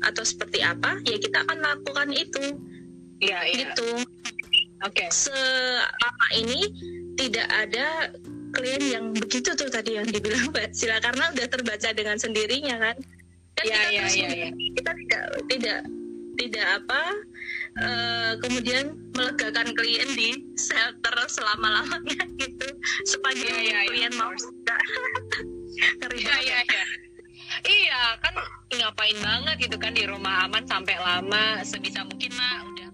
atau seperti apa ya kita akan lakukan itu ya, ya. gitu Oke. Okay. Selama ini tidak ada klien yang begitu tuh tadi yang dibilang Mbak Sila karena udah terbaca dengan sendirinya kan. Dan ya, kita ya, ya, ya. kita tidak tidak tidak apa uh, kemudian melegakan klien di shelter selama lamanya *laughs* gitu. Sepanjang ya, ya, klien ya, mau Iya iya *laughs* iya. Iya kan ngapain banget gitu kan di rumah aman sampai lama sebisa mungkin mah udah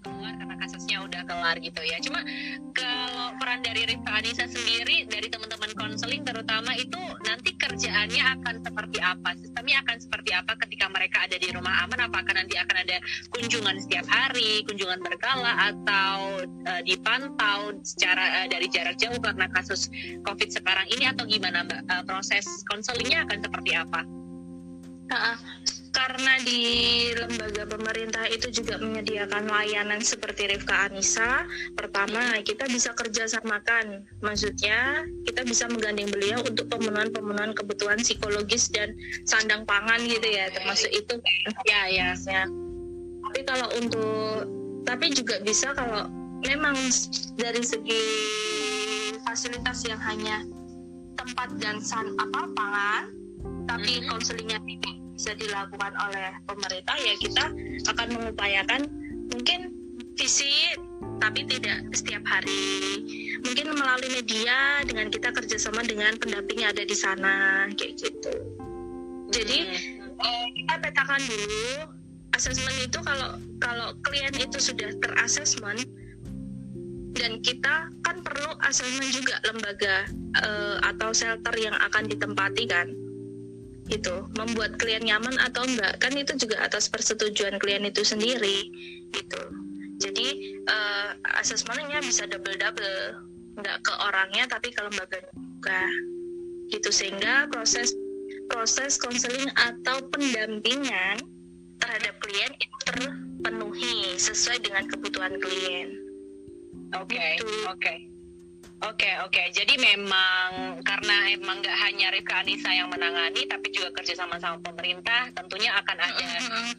kasusnya udah kelar gitu ya. Cuma kalau peran dari Rifka Anissa sendiri dari teman-teman konseling terutama itu nanti kerjaannya akan seperti apa? Sistemnya akan seperti apa ketika mereka ada di rumah aman? Apakah nanti akan ada kunjungan setiap hari, kunjungan berkala atau uh, dipantau secara uh, dari jarak jauh karena kasus COVID sekarang ini atau gimana Mbak? Uh, proses konselingnya akan seperti apa? Karena di lembaga pemerintah itu juga menyediakan layanan seperti Rifka Anissa, pertama kita bisa kerjasamakan, maksudnya kita bisa menggandeng beliau untuk pemenuhan-pemenuhan kebutuhan psikologis dan sandang pangan gitu ya, termasuk itu. Ya, ya. ya. Tapi kalau untuk, tapi juga bisa kalau memang dari segi fasilitas yang hanya tempat dan san apa pangan, tapi mm-hmm. konselingnya tidak bisa dilakukan oleh pemerintah ya kita akan mengupayakan mungkin visi tapi tidak setiap hari. Mungkin melalui media dengan kita kerjasama dengan pendamping yang ada di sana kayak gitu. Jadi hmm. eh, kita petakan dulu asesmen itu kalau kalau klien itu sudah terasesmen dan kita kan perlu asesmen juga lembaga uh, atau shelter yang akan ditempati kan gitu membuat klien nyaman atau enggak kan itu juga atas persetujuan klien itu sendiri gitu jadi uh, asesmennya bisa double double nggak ke orangnya tapi ke lembaga juga gitu sehingga proses proses konseling atau pendampingan terhadap klien itu terpenuhi sesuai dengan kebutuhan klien. Oke, okay, gitu. oke. Okay. Oke okay, oke, okay. jadi memang karena emang nggak hanya Rifka Anissa yang menangani, tapi juga kerja sama sama pemerintah, tentunya akan ada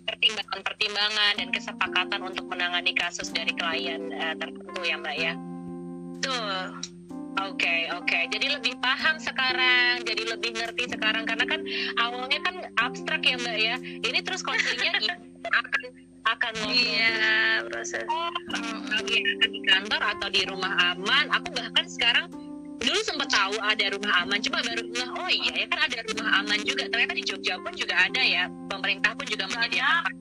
pertimbangan-pertimbangan dan kesepakatan untuk menangani kasus dari klien uh, tertentu ya Mbak ya. Tuh. Oke okay, oke, okay. jadi lebih paham sekarang, jadi lebih ngerti sekarang karena kan awalnya kan abstrak ya Mbak ya. Ini terus konselingnya *laughs* akan akan iya proses. Oh, lagi di kantor atau di rumah aman? Aku bahkan sekarang dulu sempat tahu ada rumah aman cuma baru nggak oh iya ya kan ada rumah aman juga. Ternyata di Jogja pun juga ada ya pemerintah pun juga menyediakan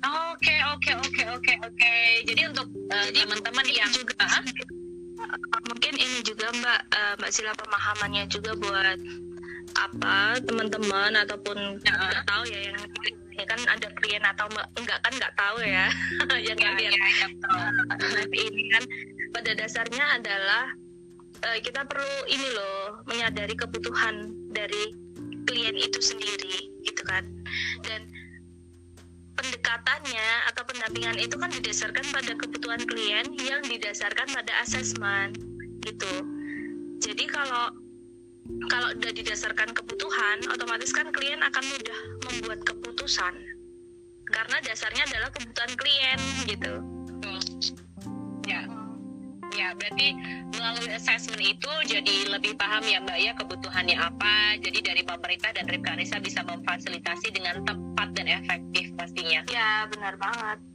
Oke oke oke oke oke. Jadi untuk uh, teman-teman yang juga uh, mungkin ini juga Mbak uh, Mbak Sila pemahamannya juga buat apa teman-teman ataupun nggak uh, tahu ya yang ya kan ada klien atau enggak kan nggak tahu ya. *laughs* Yang ya, kalian ya, ya, ya, ini kan pada dasarnya adalah uh, kita perlu ini loh menyadari kebutuhan dari klien itu sendiri gitu kan. Dan pendekatannya atau pendampingan itu kan didasarkan pada kebutuhan klien yang didasarkan pada asesmen gitu. Jadi kalau kalau sudah didasarkan kebutuhan, otomatis kan klien akan mudah membuat keputusan. Karena dasarnya adalah kebutuhan klien gitu. Ya. Ya, berarti melalui assessment itu jadi lebih paham ya Mbak ya kebutuhannya apa. Jadi dari pemerintah dan Ripka Anissa bisa memfasilitasi dengan tepat dan efektif pastinya. Ya, benar banget.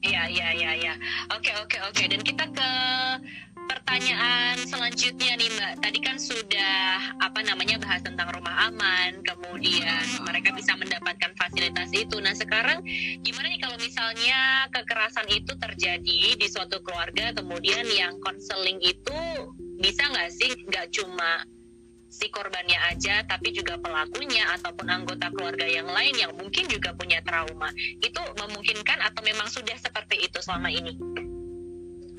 Iya, iya, iya, iya. Oke, oke, oke. Dan kita ke pertanyaan selanjutnya nih Mbak. Tadi kan sudah apa namanya bahas tentang rumah aman, kemudian mereka bisa mendapatkan fasilitas itu. Nah sekarang gimana nih kalau misalnya kekerasan itu terjadi di suatu keluarga, kemudian yang konseling itu bisa nggak sih nggak cuma si korbannya aja, tapi juga pelakunya ataupun anggota keluarga yang lain yang mungkin juga punya trauma. Itu memungkinkan atau memang sudah seperti itu selama ini?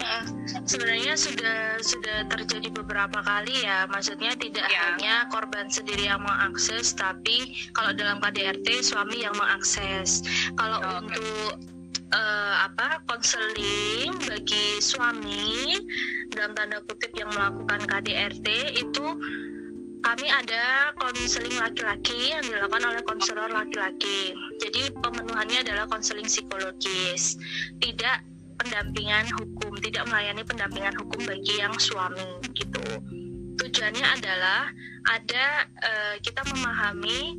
Uh, sebenarnya sudah sudah terjadi beberapa kali ya maksudnya tidak ya. hanya korban sendiri yang mengakses tapi kalau dalam KDRT suami yang mengakses kalau oh, untuk uh, apa konseling bagi suami dalam tanda kutip yang melakukan KDRT itu kami ada konseling laki-laki yang dilakukan oleh konselor laki-laki. Jadi pemenuhannya adalah konseling psikologis, tidak pendampingan hukum, tidak melayani pendampingan hukum bagi yang suami gitu. Tujuannya adalah ada uh, kita memahami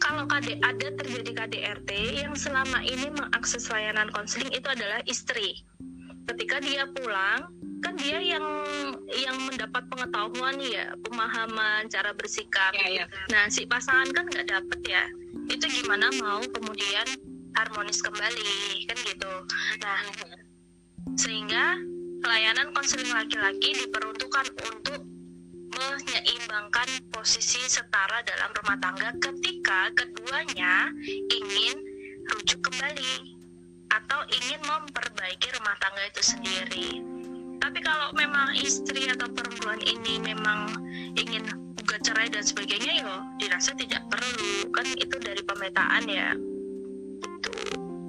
kalau KD ada terjadi KDRT yang selama ini mengakses layanan konseling itu adalah istri. Ketika dia pulang, kan dia yang yang mendapat pengetahuan ya, pemahaman, cara bersikap. Ya, ya. Nah, si pasangan kan nggak dapet ya. Itu gimana mau kemudian harmonis kembali kan gitu nah sehingga pelayanan konseling laki-laki diperuntukkan untuk menyeimbangkan posisi setara dalam rumah tangga ketika keduanya ingin rujuk kembali atau ingin memperbaiki rumah tangga itu sendiri. Tapi kalau memang istri atau perempuan ini memang ingin gugat cerai dan sebagainya, yo dirasa tidak perlu kan itu dari pemetaan ya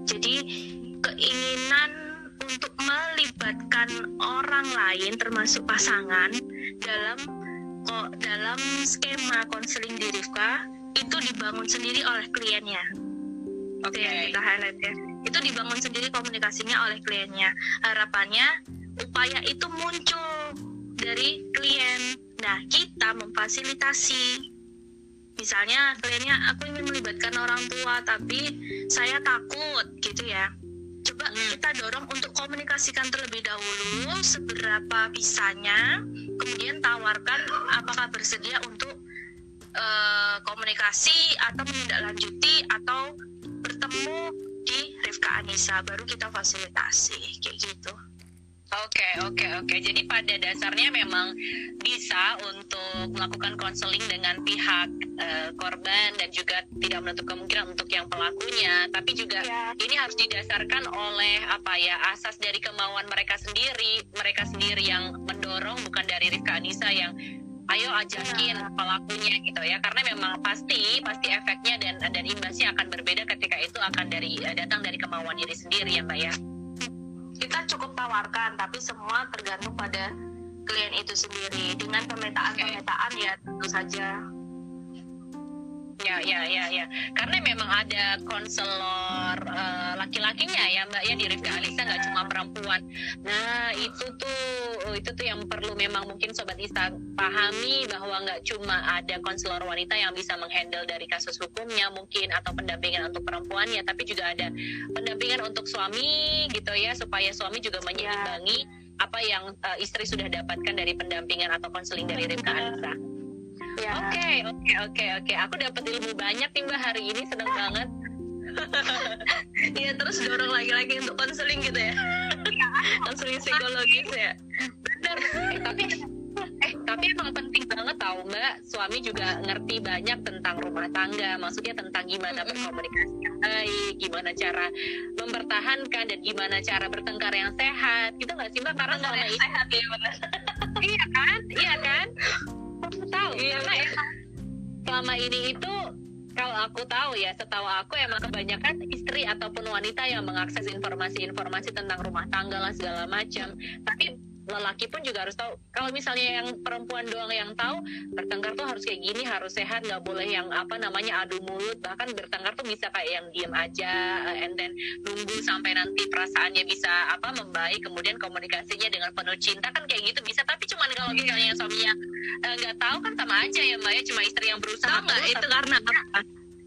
jadi keinginan untuk melibatkan orang lain termasuk pasangan dalam kok dalam skema konseling di Rifka itu dibangun sendiri oleh kliennya. Oke, okay. kita highlight ya. Itu dibangun sendiri komunikasinya oleh kliennya. Harapannya upaya itu muncul dari klien. Nah, kita memfasilitasi misalnya kliennya aku ingin melibatkan orang tua tapi saya takut gitu ya coba hmm. kita dorong untuk komunikasikan terlebih dahulu seberapa bisanya kemudian tawarkan apakah bersedia untuk uh, komunikasi atau menindaklanjuti atau bertemu di Rifka Anissa baru kita fasilitasi kayak gitu Oke, okay, oke, okay, oke. Okay. Jadi pada dasarnya memang bisa untuk melakukan konseling dengan pihak uh, korban dan juga tidak menutup kemungkinan untuk yang pelakunya, tapi juga ya. ini harus didasarkan oleh apa ya asas dari kemauan mereka sendiri, mereka sendiri yang mendorong bukan dari Rifka Anissa yang ayo ajakin ya. pelakunya gitu ya karena memang pasti pasti efeknya dan dan imbasnya akan berbeda ketika itu akan dari datang dari kemauan diri sendiri ya mbak ya kita cukup tawarkan tapi semua tergantung pada klien itu sendiri. Dengan pemetaan-pemetaan ya tentu saja Ya, ya, ya, ya. Karena memang ada konselor uh, laki-lakinya ya, Mbak ya di Rifka Alisa nggak cuma perempuan. Nah, itu tuh itu tuh yang perlu memang mungkin sobat Isa pahami bahwa nggak cuma ada konselor wanita yang bisa menghandle dari kasus hukumnya mungkin atau pendampingan untuk perempuannya, tapi juga ada pendampingan untuk suami gitu ya supaya suami juga menyeimbangi apa yang uh, istri sudah dapatkan dari pendampingan atau konseling dari Rifka Alisa. Ya. Oke, oke, oke, oke. Aku dapat ilmu banyak nih Mbak hari ini, senang banget. *laughs* Iya, terus dorong lagi-lagi untuk konseling gitu ya. konseling psikologis ya. Benar. Eh, tapi eh tapi emang penting banget tau mbak suami juga ngerti banyak tentang rumah tangga maksudnya tentang gimana berkomunikasi yang baik gimana cara mempertahankan dan gimana cara bertengkar yang sehat gitu nggak sih mbak karena selama ini sehat ya benar iya kan iya kan *laughs* aku tahu iya. karena emang selama ini itu kalau aku tahu ya, setahu aku emang kebanyakan istri ataupun wanita yang mengakses informasi-informasi tentang rumah tangga lah segala macam. Tapi lelaki pun juga harus tahu. Kalau misalnya yang perempuan doang yang tahu bertengkar tuh harus kayak gini harus sehat nggak boleh yang apa namanya adu mulut. Bahkan bertengkar tuh bisa kayak yang diem aja uh, and then nunggu sampai nanti perasaannya bisa apa membaik kemudian komunikasinya dengan penuh cinta kan kayak gitu bisa. Tapi cuman kalau misalnya suaminya eh, nggak tahu kan sama aja ya mbak ya. Cuma istri yang berusaha nggak? itu karena apa?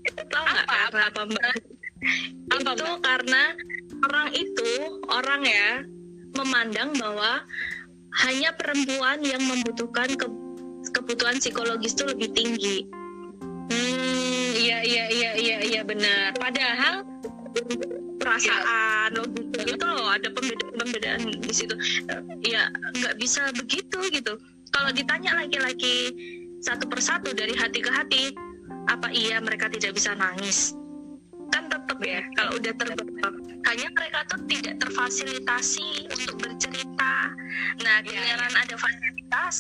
Itu tahu nggak? Karena apa mbak? Itu karena orang itu orang ya memandang bahwa hanya perempuan yang membutuhkan ke, kebutuhan psikologis itu lebih tinggi. Hmm, iya iya iya iya iya benar. Padahal perasaan ya. gitu loh ada pembedaan-pembedaan di situ. Ya nggak bisa begitu gitu. Kalau ditanya laki-laki satu persatu dari hati ke hati, apa iya mereka tidak bisa nangis? kan tetap ya kalau udah terbentuk hanya mereka tuh tidak terfasilitasi untuk bercerita. Nah iya, giliran ya, ada fasilitas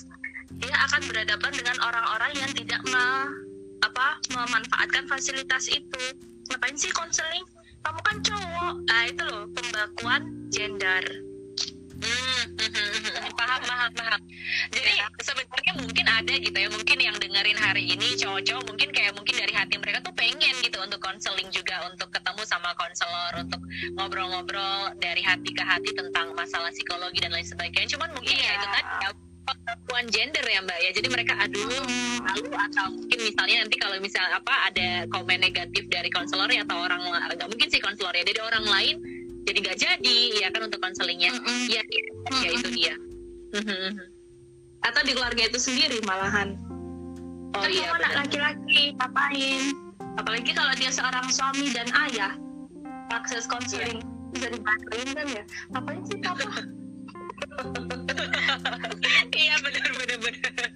dia akan berhadapan dengan orang-orang yang tidak me, apa memanfaatkan fasilitas itu. Ngapain sih konseling kamu kan cowok. Nah itu loh pembakuan gender Hmm, paham, paham, paham. Jadi ya. sebenarnya mungkin ada gitu ya, mungkin yang dengerin hari ini cowok-cowok mungkin kayak mungkin dari hati mereka tuh pengen gitu untuk konseling juga, untuk ketemu sama konselor, untuk ngobrol-ngobrol dari hati ke hati tentang masalah psikologi dan lain sebagainya. Cuman mungkin yeah. ya itu tadi ya, perempuan gender ya mbak ya jadi mereka aduh lalu atau mungkin misalnya nanti kalau misal apa ada komen negatif dari konselor atau orang nggak mungkin sih konselor ya dari orang lain jadi nggak jadi ya kan untuk konselingnya mm -mm. ya, ya, mm -mm. ya itu dia. Atau di keluarga itu sendiri malahan. Oh kan iya anak laki-laki ngapain? Apalagi kalau dia seorang suami dan ayah akses konseling yeah. bisa dibantuin kan ya? Ngapain sih papa? *laughs* Iya benar benar benar.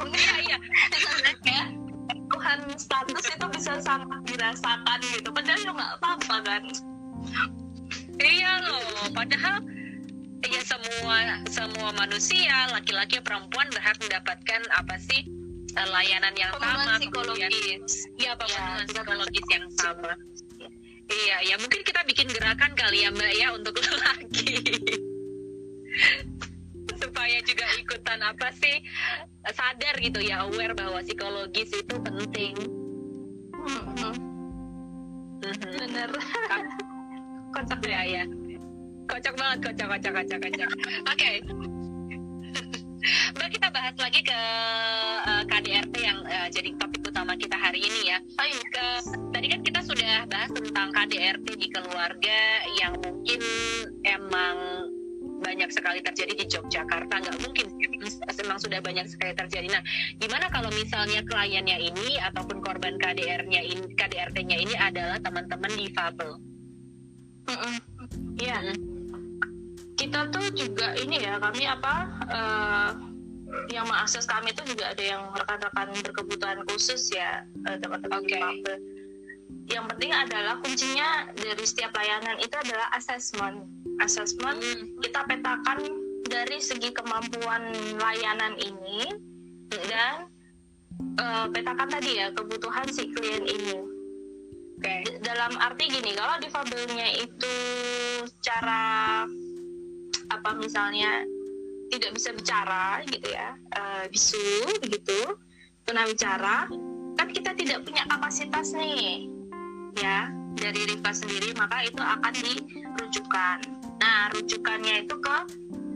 Iya iya. ya Tuhan status itu bisa sangat dirasakan gitu. Padahal ya nggak apa-apa kan iya loh padahal ya semua semua manusia laki-laki perempuan berhak mendapatkan apa sih eh, layanan yang sama psikologis. Iya pemenuhan ya, psikologis yang sama. Iya ya mungkin kita bikin gerakan kali ya mbak ya untuk *laughs* laki supaya juga ikutan apa sih sadar gitu ya aware bahwa psikologis itu penting. Mm -hmm. bener kocak ya ya kocak banget kocak kocak kocak kocak oke *laughs* okay. Mbak kita bahas lagi ke uh, eh, KDRT yang uh, jadi topik utama kita hari ini ya. Oh, iya. Ke tadi kan kita sudah bahas tentang KDRT di keluarga yang mungkin emang banyak sekali terjadi di Yogyakarta nggak mungkin memang sudah banyak sekali terjadi. Nah, gimana kalau misalnya kliennya ini ataupun korban KDR-nya ini KDRT-nya ini adalah teman-teman difabel? Iya. Mm -mm. Kita tuh juga ini ya kami apa uh, yang mengakses kami itu juga ada yang rekan-rekan berkebutuhan khusus ya uh, teman-teman okay. Yang penting adalah kuncinya dari setiap layanan itu adalah assessment. Assessment mm. kita petakan dari segi kemampuan layanan ini mm. dan uh, petakan tadi ya kebutuhan si klien ini okay. dalam arti gini kalau difabelnya itu cara apa misalnya tidak bisa bicara gitu ya uh, bisu begitu tunawicara kan kita tidak punya kapasitas nih ya dari Rifka sendiri maka itu akan dirujukan nah rujukannya itu ke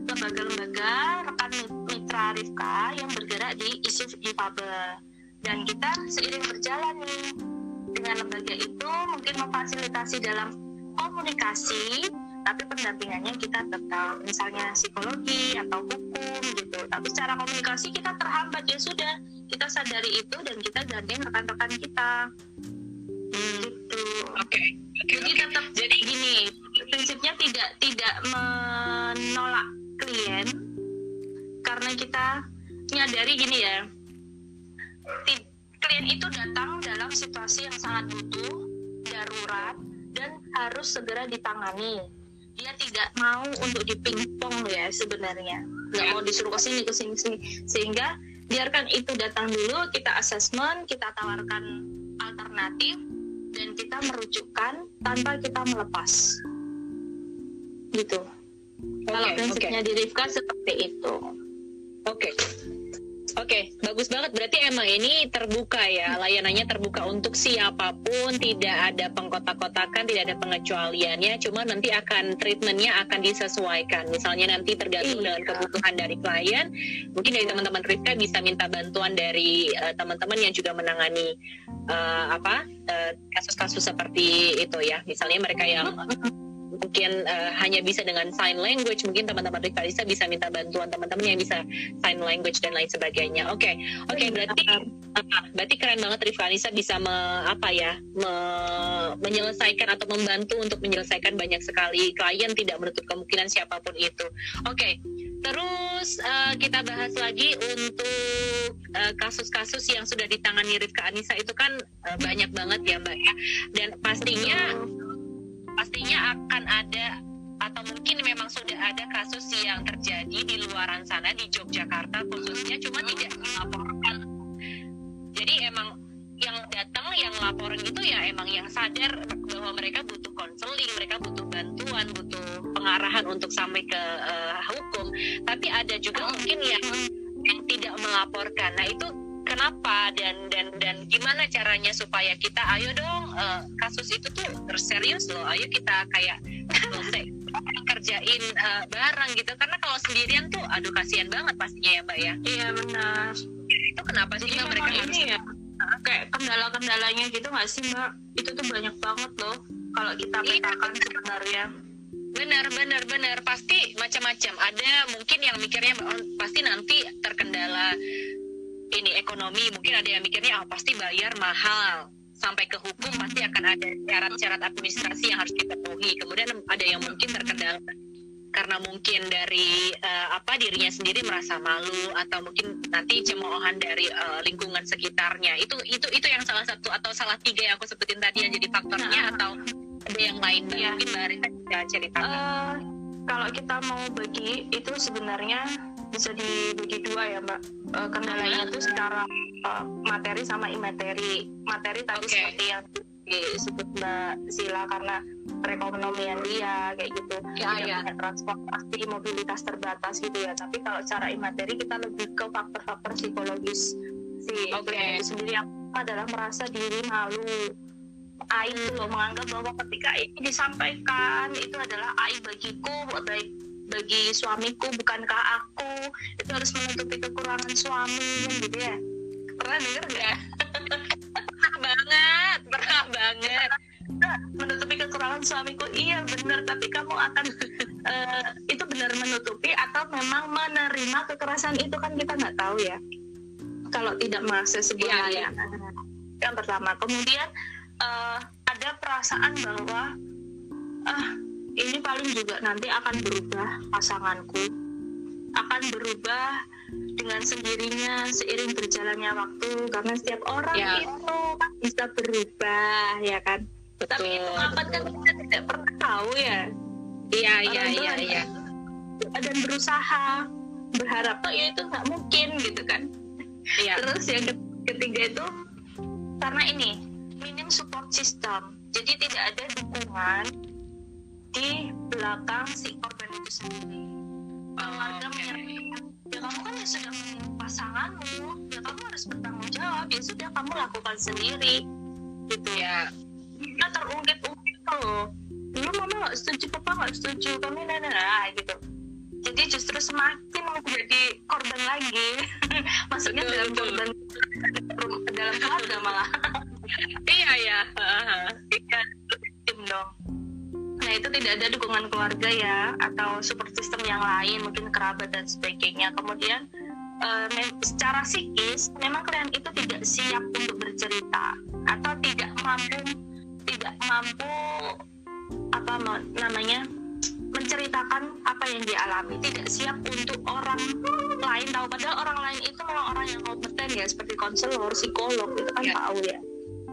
lembaga-lembaga rekan mitra Rifka yang bergerak di isu difabel dan kita seiring berjalan nih dengan lembaga itu mungkin memfasilitasi dalam komunikasi tapi pendampingannya kita tetap misalnya psikologi atau hukum gitu tapi secara komunikasi kita terhambat ya sudah kita sadari itu dan kita gandeng rekan-rekan kita hmm. gitu oke okay. okay, jadi okay. tetap jadi gini prinsipnya tidak tidak menolak klien karena kita nyadari gini ya klien itu datang dalam situasi yang sangat butuh, darurat, dan harus segera ditangani. Dia tidak mau untuk dipingpong ya sebenarnya, nggak mau disuruh ke sini ke sini sini. Sehingga biarkan itu datang dulu, kita asesmen, kita tawarkan alternatif, dan kita merujukkan tanpa kita melepas. Gitu. kalau prinsipnya okay. di Rifka seperti itu oke okay. Oke, okay, bagus banget. Berarti emang ini terbuka ya, layanannya terbuka untuk siapa pun, tidak ada pengkotak-kotakan, tidak ada pengecualiannya. Cuma nanti akan treatmentnya akan disesuaikan. Misalnya nanti tergantung iya. dengan kebutuhan dari klien. Mungkin dari teman-teman Rifka bisa minta bantuan dari uh, teman-teman yang juga menangani uh, apa eh, kasus-kasus uh, seperti itu ya. Misalnya mereka yang mungkin uh, hanya bisa dengan sign language mungkin teman-teman Rikalisa bisa minta bantuan teman-teman yang bisa sign language dan lain sebagainya oke okay. oke okay, berarti uh, berarti keren banget Rikalisa bisa me, apa ya me, menyelesaikan atau membantu untuk menyelesaikan banyak sekali klien tidak menutup kemungkinan siapa pun itu oke okay. Terus uh, kita bahas lagi untuk kasus-kasus uh, yang sudah ditangani Rifka Anissa itu kan uh, banyak banget ya Mbak ya. Dan pastinya pastinya akan ada atau mungkin memang sudah ada kasus yang terjadi di luaran sana di Yogyakarta khususnya cuma tidak dilaporkan jadi emang yang datang yang laporan itu ya emang yang sadar bahwa mereka butuh konseling mereka butuh bantuan butuh pengarahan untuk sampai ke uh, hukum. Tapi ada juga mungkin yang yang tidak melaporkan. Nah itu kenapa dan dan dan gimana caranya supaya kita ayo dong uh, kasus itu tuh terserius loh ayo kita kayak *laughs* kerjain uh, bareng gitu. Karena kalau sendirian tuh aduh kasihan banget pastinya ya mbak ya. Iya benar. Itu kenapa sih mbak mereka ini ya kayak kendala-kendalanya gitu nggak sih mbak? Itu tuh banyak banget loh kalau kita iya, petakan iya, sebenarnya. Benar benar benar. Pasti macam-macam. Ada mungkin yang mikirnya oh, pasti nanti terkendala ini ekonomi mungkin ada yang mikirnya oh, pasti bayar mahal sampai ke hukum pasti akan ada syarat-syarat administrasi yang harus dipenuhi kemudian ada yang mungkin terkendala karena mungkin dari uh, apa dirinya sendiri merasa malu atau mungkin nanti cemoohan dari uh, lingkungan sekitarnya itu itu itu yang salah satu atau salah tiga yang aku sebutin tadi yang jadi faktornya nah. atau ada yang lain ya. mungkin mbak Rita bisa ceritakan uh, kalau kita mau bagi itu sebenarnya bisa dibagi dua ya mbak. Uh, kendalanya itu secara uh, materi sama imateri. Materi tadi okay. seperti yang disebut mbak Sila karena perekonomian dia kayak gitu. Ya, tidak ya. punya transportasi mobilitas terbatas gitu ya. Tapi kalau secara imateri kita lebih ke faktor-faktor psikologis si okay. itu sendiri. Yang adalah merasa diri malu. Aib loh menganggap bahwa ketika ini disampaikan itu adalah aib bagiku baik bagi suamiku bukankah aku itu harus menutupi kekurangan suami gitu ya? Pernah denger nggak? Pernah banget pernah banget. Menutupi kekurangan suamiku iya benar tapi kamu akan uh, itu benar menutupi atau memang menerima kekerasan itu kan kita nggak tahu ya. Kalau tidak masuk sebuah iya, iya. yang pertama kemudian uh, ada perasaan bahwa ah uh, ini paling juga nanti akan berubah pasanganku. Akan berubah dengan sendirinya seiring berjalannya waktu karena setiap orang ya. itu bisa berubah ya kan? Betul, tapi itu kapan kan kita tidak pernah tahu ya? Iya iya iya iya. dan berusaha berharap oh ya itu nggak mungkin gitu kan? Ya. terus yang ketiga itu karena ini minim support system. Jadi tidak ada dukungan di belakang si korban itu sendiri. Keluarga menyerahkan ya kamu kan ya sudah pasanganmu. Ya kamu harus bertanggung jawab. Ya sudah kamu lakukan sendiri. Gitu. Ya kita terungkit-ungkit loh. Dulu mama nggak setuju papa nggak setuju kami nana nah, gitu. Jadi justru semakin menjadi korban lagi. *laughs* Maksudnya betul, dalam betul. korban dalam keluarga malah. Iya ya iya tim dong Nah itu tidak ada dukungan keluarga ya atau support system yang lain mungkin kerabat dan sebagainya. Kemudian uh, secara psikis memang klien itu tidak siap untuk bercerita atau tidak mampu tidak mampu apa namanya menceritakan apa yang dialami tidak siap untuk orang lain tahu padahal orang lain itu memang orang yang kompeten ya seperti konselor psikolog itu kan yeah. tahu ya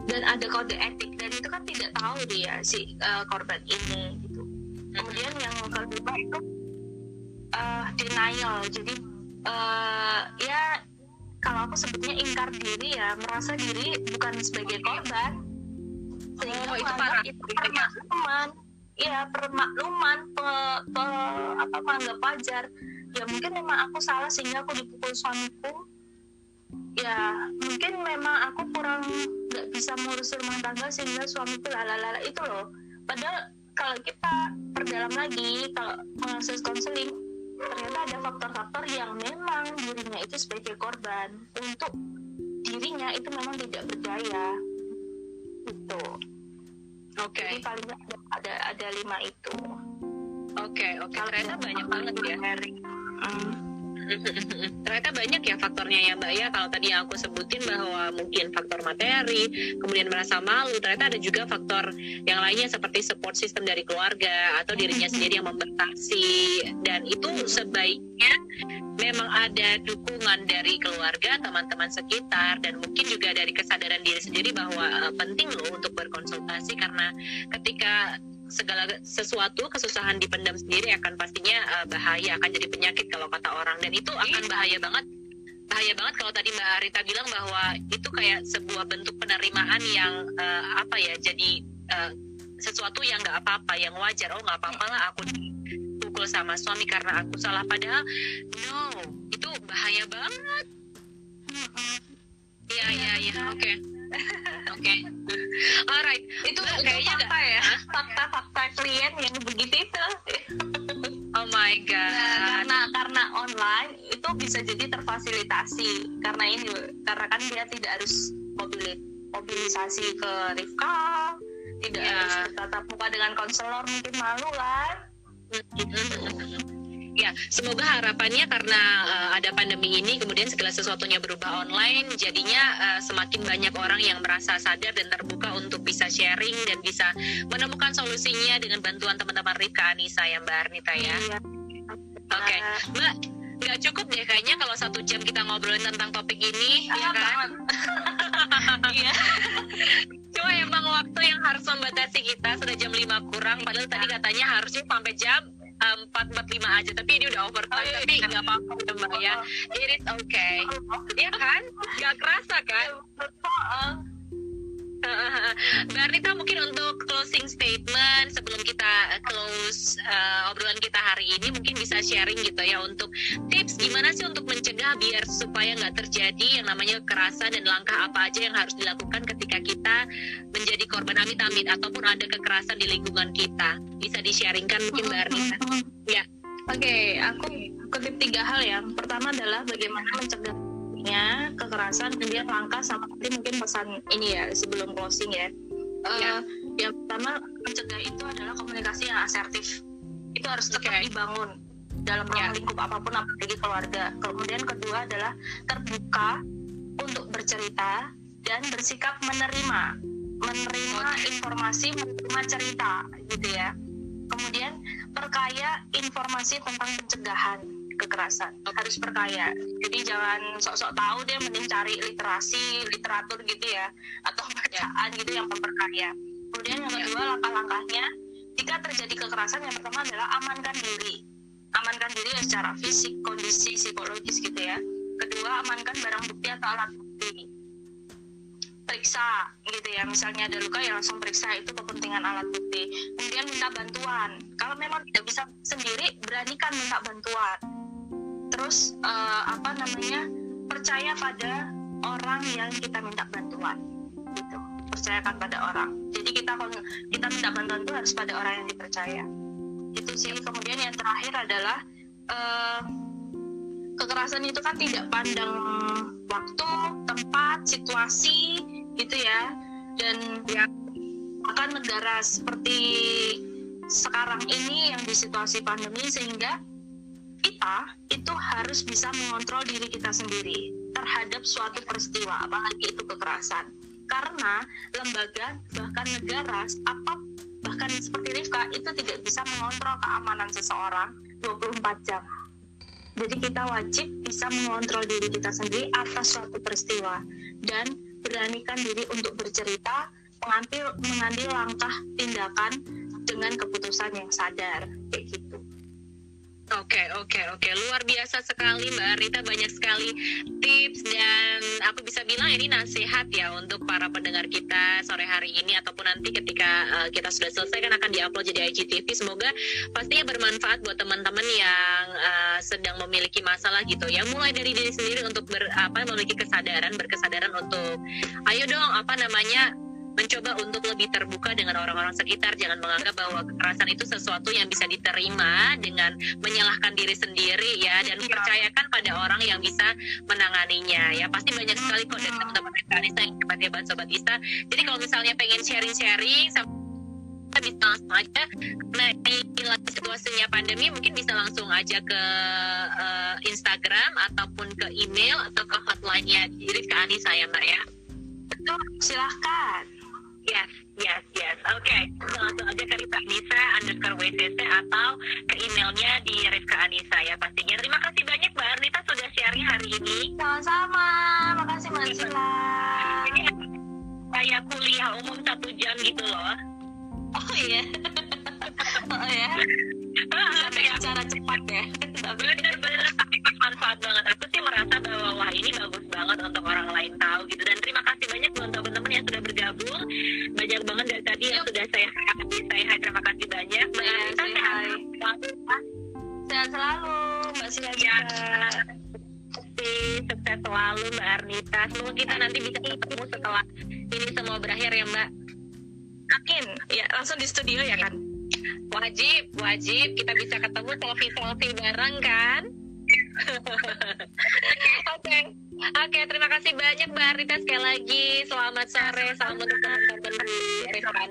dan ada kode etik dan itu kan tidak tahu dia si uh, korban ini gitu. Kemudian yang kedua itu uh, denial. Jadi uh, ya kalau aku sebutnya ingkar diri ya merasa diri bukan sebagai korban. Sehingga oh, itu parah. itu teman ya permakluman pe, pe, apa menganggap wajar. Ya mungkin memang aku salah sehingga aku dipukul suamiku. Ya mungkin memang aku kurang nggak bisa ngurus rumah tangga sehingga suamiku lalala itu loh. Padahal kalau kita perdalam lagi kalau mengakses konseling ternyata ada faktor-faktor yang memang dirinya itu sebagai korban. Untuk dirinya itu memang tidak berdaya. Itu oke. Okay. jadi paling ada, ada ada lima itu. Oke okay, oke. Okay. ternyata banyak banget ya. hmm *laughs* ternyata banyak ya faktornya ya mbak ya. Kalau tadi yang aku sebutin bahwa mungkin faktor materi kemudian merasa malu ternyata ada juga faktor yang lainnya seperti support system dari keluarga atau dirinya sendiri yang membatasi. Dan itu sebaiknya memang ada dukungan dari keluarga teman-teman sekitar dan mungkin juga dari kesadaran diri sendiri bahwa uh, penting loh untuk berkonsultasi karena ketika segala sesuatu kesusahan dipendam sendiri akan pastinya uh, bahaya akan jadi penyakit kalau kata orang. Dan itu akan bahaya banget. Bahaya banget kalau tadi Mbak Rita bilang bahwa itu kayak sebuah bentuk penerimaan yang uh, apa ya jadi uh, sesuatu yang nggak apa-apa yang wajar. Oh nggak apa-apa lah aku dipukul sama suami karena aku salah. Padahal no itu bahaya banget. Iya iya iya. Oke oke. Alright. Itu kayaknya fakta ya. Fakta-fakta klien yang begitu itu. Oh my god. Nah, karena karena online itu bisa jadi terfasilitasi. Karena ini karena kan dia tidak harus mobil mobilisasi ke Rifka tidak yeah. harus bertatap muka dengan konselor mungkin malu kan Ya, semoga harapannya karena uh, ada pandemi ini kemudian segala sesuatunya berubah online, jadinya uh, semakin banyak orang yang merasa sadar dan terbuka untuk bisa sharing dan bisa menemukan solusinya dengan bantuan teman-teman Rika Anissa ya Mbak Arnita ya. Iya. Oke, okay. Mbak, nggak cukup deh kayaknya kalau satu jam kita ngobrolin tentang topik ini, ah, ya kan? *laughs* Iya. Cuma emang waktu yang harus membatasi kita sudah jam 5 kurang, padahal tadi katanya harusnya sampai jam empat empat lima aja tapi ini udah overtime oh, iya, tapi iya. nggak apa-apa udah mbak ya it is okay. Ya kan? Nggak kerasa kan *laughs* Mbak Rita mungkin untuk closing statement sebelum kita close uh, obrolan kita hari ini mungkin bisa sharing gitu ya untuk tips gimana sih untuk mencegah biar supaya nggak terjadi yang namanya kekerasan dan langkah apa aja yang harus dilakukan ketika kita menjadi korban amit-amit ataupun ada kekerasan di lingkungan kita. Bisa di-sharingkan mungkin Mbak Rita ya. Oke, okay, aku kutip tiga hal ya. Pertama adalah bagaimana mencegah kekerasan kemudian langkah sama nanti mungkin pesan ini ya sebelum closing ya. Uh, ya. Yang pertama mencegah itu adalah komunikasi yang asertif. Itu harus tetap okay. dibangun dalam ruang ya. lingkup apa pun apalagi keluarga. Kemudian kedua adalah terbuka untuk bercerita dan bersikap menerima, menerima informasi, menerima cerita gitu ya. Kemudian perkaya informasi tentang pencegahan kekerasan harus perkaya. Jadi jangan sok-sok tahu deh mending cari literasi literatur gitu ya atau *laughs* bacaan gitu yang memperkaya. Kemudian yang kedua langkah-langkahnya jika terjadi kekerasan yang pertama adalah amankan diri. Amankan diri ya secara fisik kondisi psikologis gitu ya. Kedua amankan barang bukti atau alat bukti. Periksa gitu ya misalnya ada luka ya langsung periksa itu kepentingan alat bukti. Kemudian minta bantuan. Kalau memang tidak bisa sendiri beranikan minta bantuan terus uh, apa namanya percaya pada orang yang kita minta bantuan gitu. Percayakan pada orang. Jadi kita kita minta bantuan itu harus pada orang yang dipercaya. Itu sih. Kemudian yang terakhir adalah uh, kekerasan itu kan tidak pandang waktu tempat situasi gitu ya. Dan ya akan negara seperti sekarang ini yang di situasi pandemi sehingga kita itu harus bisa mengontrol diri kita sendiri terhadap suatu peristiwa, apalagi itu kekerasan. Karena lembaga bahkan negara apa bahkan seperti Rifka itu tidak bisa mengontrol keamanan seseorang 24 jam. Jadi kita wajib bisa mengontrol diri kita sendiri atas suatu peristiwa dan beranikan diri untuk bercerita, mengambil mengambil langkah tindakan dengan keputusan yang sadar kayak gitu. Oke, okay, oke, okay, oke. Okay. Luar biasa sekali Mbak Rita, banyak sekali tips dan aku bisa bilang ini nasihat ya untuk para pendengar kita sore hari ini ataupun nanti ketika uh, kita sudah selesai kan akan diupload jadi IGTV. Semoga pastinya bermanfaat buat teman-teman yang uh, sedang memiliki masalah gitu ya. Mulai dari diri sendiri untuk ber, apa memiliki kesadaran, berkesadaran untuk ayo dong apa namanya mencoba untuk lebih terbuka dengan orang-orang sekitar. Jangan menganggap bahwa kekerasan itu sesuatu yang bisa diterima dengan menyalahkan diri sendiri ya. Dan ya. percayakan pada orang yang bisa menanganinya ya. Pasti banyak sekali kok dari teman-teman Anissa yang hebat-hebat sobat Ista. Jadi kalau misalnya pengen sharing-sharing kita bisa langsung aja. Nah ini lagi situasinya pandemi mungkin bisa langsung aja ke uh, Instagram ataupun ke email atau ke hotline-nya. Rifka Anissa ya Mbak ya. Silahkan Yes, yes, yes. Oke, okay. langsung aja ke Rifka Anissa underscore WCC atau ke emailnya di Rifka Anissa ya pastinya. Terima kasih banyak Mbak Arnita sudah sharing hari ini. Sama-sama, makasih Mbak Sila. Ini kayak kuliah umum satu jam gitu loh. Oh iya. *laughs* oh ya. Sampai cara cepat ya. Bener-bener bermanfaat banget. Aku sih merasa bahwa wah ini bagus banget untuk orang lain tahu gitu. Dan terima kasih banyak buat teman-teman yang sudah bergabung. Banyak banget dari tadi yang sudah saya hai. Saya hai terima kasih banyak. Mbak ya, Anita sehat Sehat selalu Mbak Sila ya. Sukses selalu Mbak Arnita. Semoga kita nanti bisa ketemu setelah ini semua berakhir ya Mbak. Amin. Ya, langsung di studio ya kan? Wajib, wajib. Kita bisa ketemu selfie-selfie bareng kan? Oke. okay. Oke, okay, terima kasih banyak Mbak Rita sekali lagi. Selamat sore, salam untuk teman-teman di Rifan.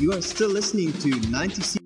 You are still listening to 96